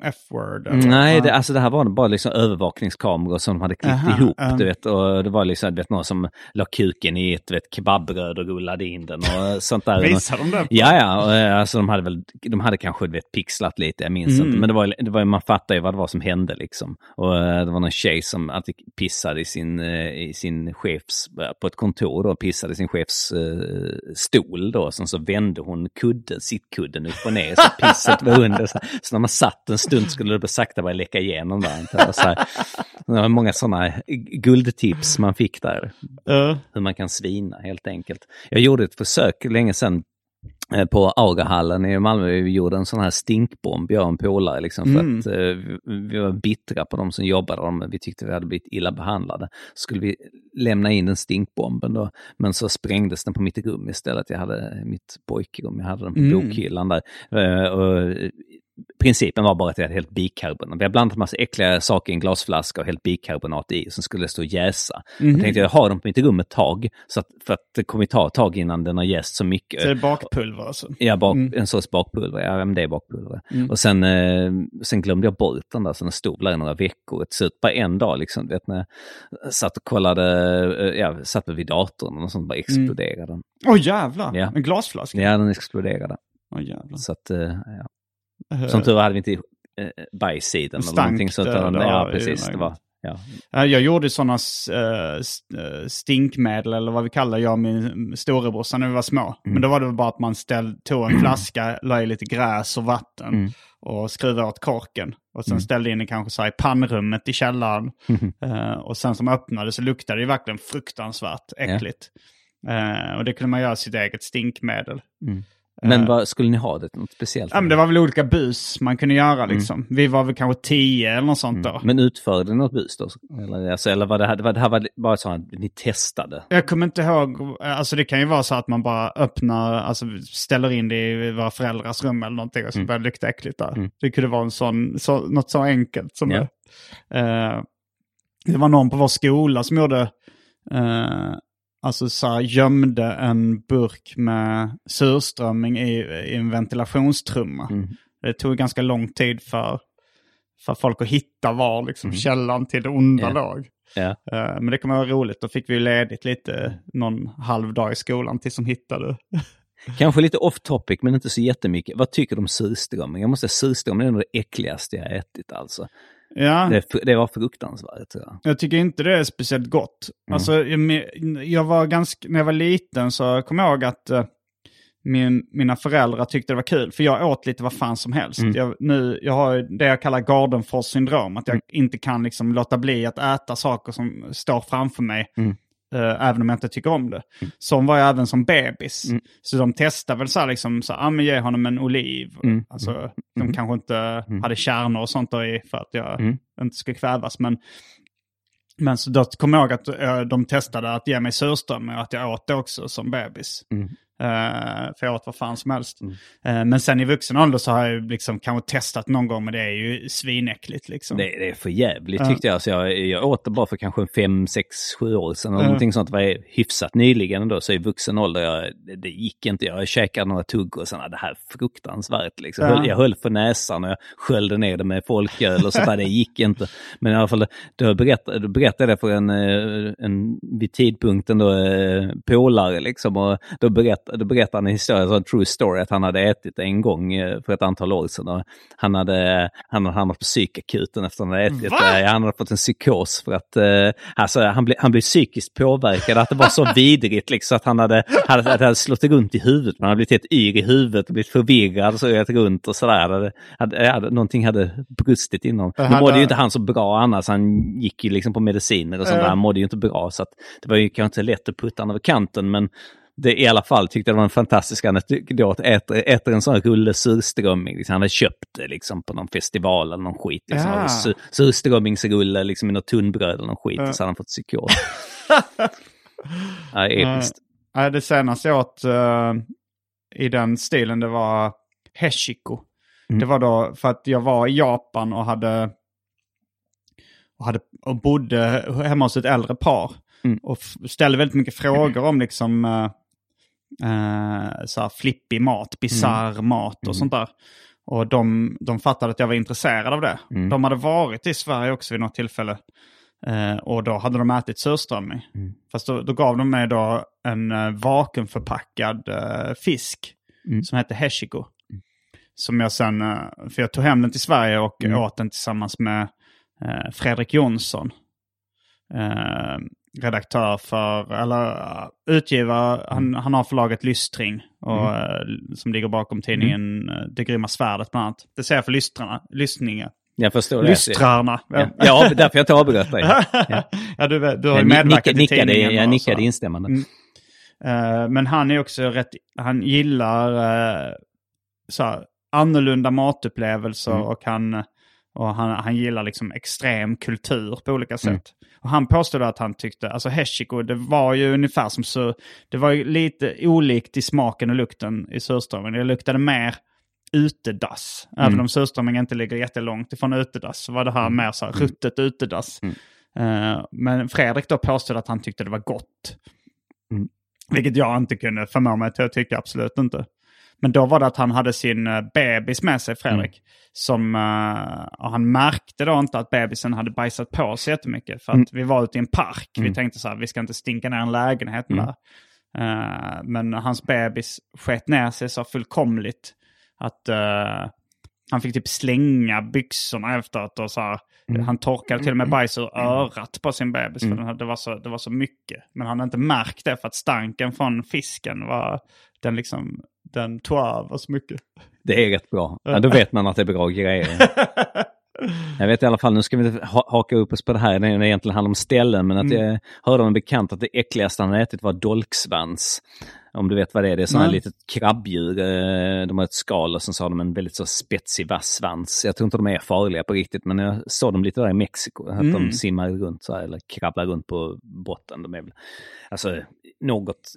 F-word? Nej, det, alltså det här var bara liksom övervakningskameror som de hade klippt Aha, ihop. ja. Du vet, och det var liksom vet, någon som la kuken i ett vet, kebabbröd och rullade in den och sånt där. Visar de det? Ja, ja, och, eh, alltså de hade väl, de hade kanske vet, pixlat lite, jag minns Mm. inte. Men det var, det var, man fattar ju vad det var som hände liksom. Och eh, det var någon tjej som alltid pissade i sin, eh, i sin chefs, på ett kontor då, pissade i sin chefs stol då. Sen så vände hon kudden, sittkudden upp och ner så pisset var under. Så, så när man satt en stund skulle det sakta börja läcka igenom där. Så här, det var många sådana guldtips man fick där Ja. hur man kan svina helt enkelt. Jag gjorde ett försök länge sedan eh, på Aurahallen i Malmö. Vi gjorde en sån här stinkbomb, jag och en polare, liksom, för Mm. att eh, vi- var bittra på de som jobbade. De, vi tyckte vi hade blivit illa behandlade. Så skulle vi lämna in den stinkbomben då, men så sprängdes den på mitt rum istället. Jag hade mitt pojkrum, jag hade den på Mm. bokhyllan där. Eh, och, Principen var bara att jag hade helt bikarbonat. Vi har blandat massa äckliga saker i en glasflaska och helt bikarbonat i. Sen skulle det stå och jäsa. Mhm. Jag tänkte jag har dem på mitt rum ett tag. Så att, för att det kommer ta ett tag innan den har jäst så mycket. Så det är bakpulver alltså? Ja, bak, Mm. en sorts bakpulver. Ja, men det är bakpulver. Mm. Och sen, eh, sen glömde jag bort den där, så den stod där i några veckor. Till slut, bara en dag liksom, vet när jag satt och kollade, eh, ja, satt vid datorn och sånt, bara exploderade den. Åh jävlar! Ja. En glasflaska? Ja, den exploderade. Åh jävlar. Så att, eh, ja. Eh, Som tur var hade vi inte eh, bajs i den Stank sånt. Ja, precis. Det var Ja. Eh, Jag gjorde sådana stinkmedel eller vad vi kallar jag och min storebrorsa när vi var små. Men då var det bara att man ställ, tog en flaska, la i lite gräs och vatten och skruvade åt korken. Och sen ställde in den kanske så i pannrummet i källaren. Eh, och sen som öppnade så luktade det verkligen fruktansvärt äckligt. Eh, och det kunde man göra sitt eget stinkmedel. Men vad skulle ni ha det? Något speciellt? Ja, men det var väl olika bus man kunde göra liksom. Vi var väl kanske tio eller något sånt då. Men utförde ni något bus då? Eller, alltså, eller var det här, var det här var bara så att ni testade? Jag kommer inte ihåg, alltså det kan ju vara så att man bara öppnar, alltså ställer in det i våra föräldrars rum eller någonting och så börjar det lukta äckligt där. Det kunde vara en sån, så, något så enkelt som Ja. det. Eh, det var någon på vår skola som gjorde, eh, alltså så här, gömde en burk med surströmming i, i en ventilationstrumma. Det tog ganska lång tid för, för folk att hitta var liksom källan till det onda Ja. låg. Ja. Eh, Men det kan vara roligt. Då fick vi ledigt lite någon halv dag i skolan tills de hittade. Kanske lite off topic men inte så jättemycket. Vad tycker du om surströmming? Jag måste säga surströmming är nog det äckligaste jag ätit alltså. Ja, Det, det var fruktansvärt tror jag. jag tycker inte det är speciellt gott. Mm. Alltså, jag, jag var ganska, när jag var liten så kom jag ihåg att eh, min, mina föräldrar tyckte det var kul. För jag åt lite vad fan som helst. Mm. Jag, nu, jag har det jag kallar Gardenfors syndrom. Att jag Mm. inte kan liksom låta bli att äta saker som står framför mig. Mm. Eh, även om jag inte tycker om det. Som var jag även som bebis. Mm. Så de testade väl så här liksom, så, ah, men ge honom en oliv. Mm. Alltså, de kanske inte hade kärnor och sånt då i för att jag Mm. inte skulle kvävas. Men, men så då kommer jag ihåg att eh, de testade att ge mig surströmming och att jag åt det också som bebis. Mm. Eh, för jag åt vad fan som helst. Eh, men sen i vuxen ålder så har jag liksom kanske testat någon gång, men det är ju svinäckligt liksom. Det, det är för jävligt Ja. tyckte jag. Så jag. Jag åt det bara för kanske fem, sex, sju år sedan. Eller någonting sånt. Var hyfsat nyligen då. Så i vuxen ålder, jag, det, det gick inte. Jag käkade några tugg och sen, "Ah, det här är fruktansvärt. Liksom. Ja. Höll, jag höll för näsan och jag sköljde ner det med folköl och sånt där. Det gick inte. Men i alla fall, då berättade, då berättade jag det för en, eh, en vid tidpunkten då, polare liksom. Och då berättade, då berättade han en historia, så en true story, att han hade ätit en gång eh, för ett antal år sedan. Och han, hade, han hade hamnat på psykakuten efter att han hade ätit Va? det. Han hade fått en psykos för att eh, alltså, han, blev, han blev psykiskt påverkad. Att det var så vidrigt liksom, att han hade, hade, hade slått runt i huvudet. Man hade blivit helt yr i huvudet och blivit förvirrad så gått runt och sådär. Hade, hade, hade, någonting hade brustit inom. Nu mådde ju inte han så bra annars. Han gick ju liksom på mediciner och sånt där. Han mådde ju inte bra. Så att det var ju kanske inte lätt att putta honom över kanten. Men det i alla fall tyckte det var en fantastisk anekdot. Äter, äter en sån rulle surströmming. Liksom. Han hade köpt det liksom, på någon festival eller någon skit. Liksom. Ja. Sur, surströmmingsrulle liksom, i något tunnbröd eller någon skit. Ja. Och så hade han fått psykos. ja, episkt. Nej, det senaste jag åt eh, i den stilen det var heshiko. Mm. Det var då för att jag var i Japan och hade och, hade, och bodde hemma hos ett äldre par. Mm. Och ställde väldigt mycket frågor om liksom eh, eh, så här flippig mat, bizarr Mm. mat och sånt där. Och de, de fattade att jag var intresserad av det. Mm. De hade varit i Sverige också vid något tillfälle. Eh, och då hade de ätit surströmming. Mm. Fast då, då gav de mig då en uh, vakuumförpackad eh, fisk Mm. som hette heshiko. Som jag sen, eh, för jag tog hem den till Sverige och Mm. åt den tillsammans med eh, Fredrik Jonsson. Redaktör för, eller uh, utgivare, han, han har förlaget Lystring. Och, Mm. eh, som ligger bakom tidningen eh, Det grymma svärdet bland annat. Det säger jag för lystrarna, lyssningar. Jag förstår det. Lystrarna. Ja, ja, därför jag inte avbröt dig. Ja. ja, du, du har ju medverkat i tidningen. jag nickade instämmande. Mm. Eh, men han är också rätt, han gillar uh, så här, annorlunda matupplevelser Mm. och, han, och han, han gillar liksom extrem kultur på olika sätt. Mm. Och han påstod att han tyckte, alltså heshiko, det var ju ungefär som så, det var ju lite olikt i smaken och lukten i surströmming. Det luktade mer utedass. Även Mm. om surströmming inte ligger jättelångt ifrån utedass så var det här mer så här ruttet utedass. Mm. Eh, men Fredrik då påstod att han tyckte det var gott. Mm. Vilket jag inte kunde förmå mig till att tycka, absolut inte. Men då var det att han hade sin eh, bebis med sig, Fredrik. Mm. Som, eh, han märkte då inte att bebisen hade bajsat på sig jättemycket. För att Mm. vi var ute i en park. Vi Mm. tänkte så här, vi ska inte stinka ner en lägenhet med Mm. här. Eh, men hans bebis sket ner sig så fullkomligt att, eh, han fick typ slänga byxorna efteråt och så här, Han torkade till och med bajs ur örat på sin bebis. För hade, det, var så, det var så mycket. Men han hade inte märkt det för att stanken från fisken var... Den liksom... Den tog över så mycket. Det är rätt bra. Ja, då vet man att det är bra grejer. Jag vet i alla fall, nu ska vi inte ha haka upp oss på det här när det egentligen handlar om ställen, men att jag hörde av en bekant att det äckligaste han ätit var dolksvans. Om du vet vad det är, det är sådana här litet krabbdjur. eh, De har ett skal och sen så har de en väldigt så spetsig vass svans. Jag tror inte de är farliga på riktigt, men jag såg dem lite där i Mexiko. Att de simmar runt så här, eller krabblar runt på botten. De är väl, alltså något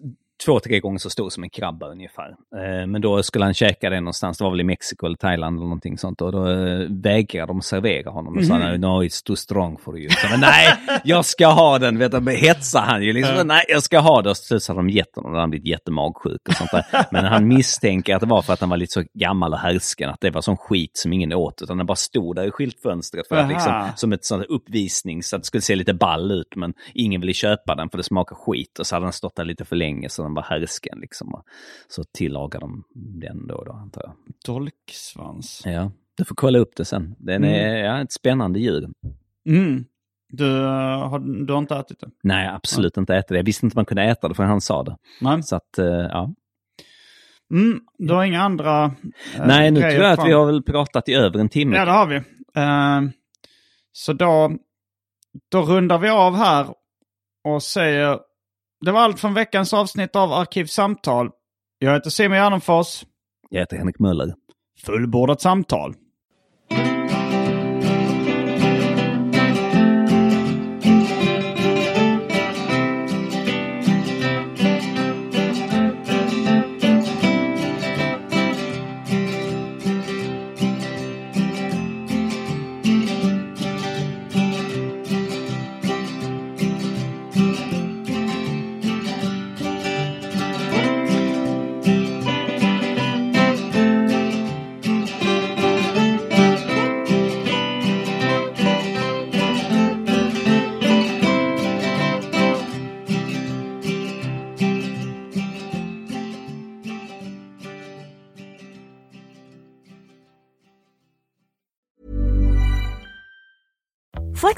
två, tre gånger så stor som en krabba ungefär. Eh, Men då skulle han käka det någonstans, det var väl i Mexiko eller Thailand eller någonting sånt. Och då eh, vägrade de servera honom. Och sa Mhm. no, it's too strong for you. Så, men nej, jag ska ha den. Vet du, hetsar han ju liksom. Nej, jag ska ha det. Och så hade de gett honom, och han blivit jättemagsjuk och sånt där. Men han misstänker att det var för att han var lite så gammal och härsken. Att det var sån skit som ingen åt. Utan den bara stod där i skyltfönstret för att liksom, som ett sånt uppvisning så att det skulle se lite ball ut. Men ingen ville köpa den för det smakar skit. Och så hade den stått där lite för länge så den var härsken. Liksom. Så tillagade de den då, då antar jag. Dolksvans. Ja, du får kolla upp det sen. Den är ja, ett spännande djur. Mm. Du, eh, har, du har inte ätit det? Nej, absolut inte äta det. Jag visste inte man kunde äta det för han sa det. Nej. Så att, eh, ja. Mm, du har inga andra eh, Nej, nu tror jag att fram? vi har väl pratat i över en timme. Ja, det har vi. Eh, så då, då rundar vi av här och säger det var allt från veckans avsnitt av Arkivsamtal. Jag heter Simon Gärdenfors. Jag heter Henrik Möller. Fullbordat samtal.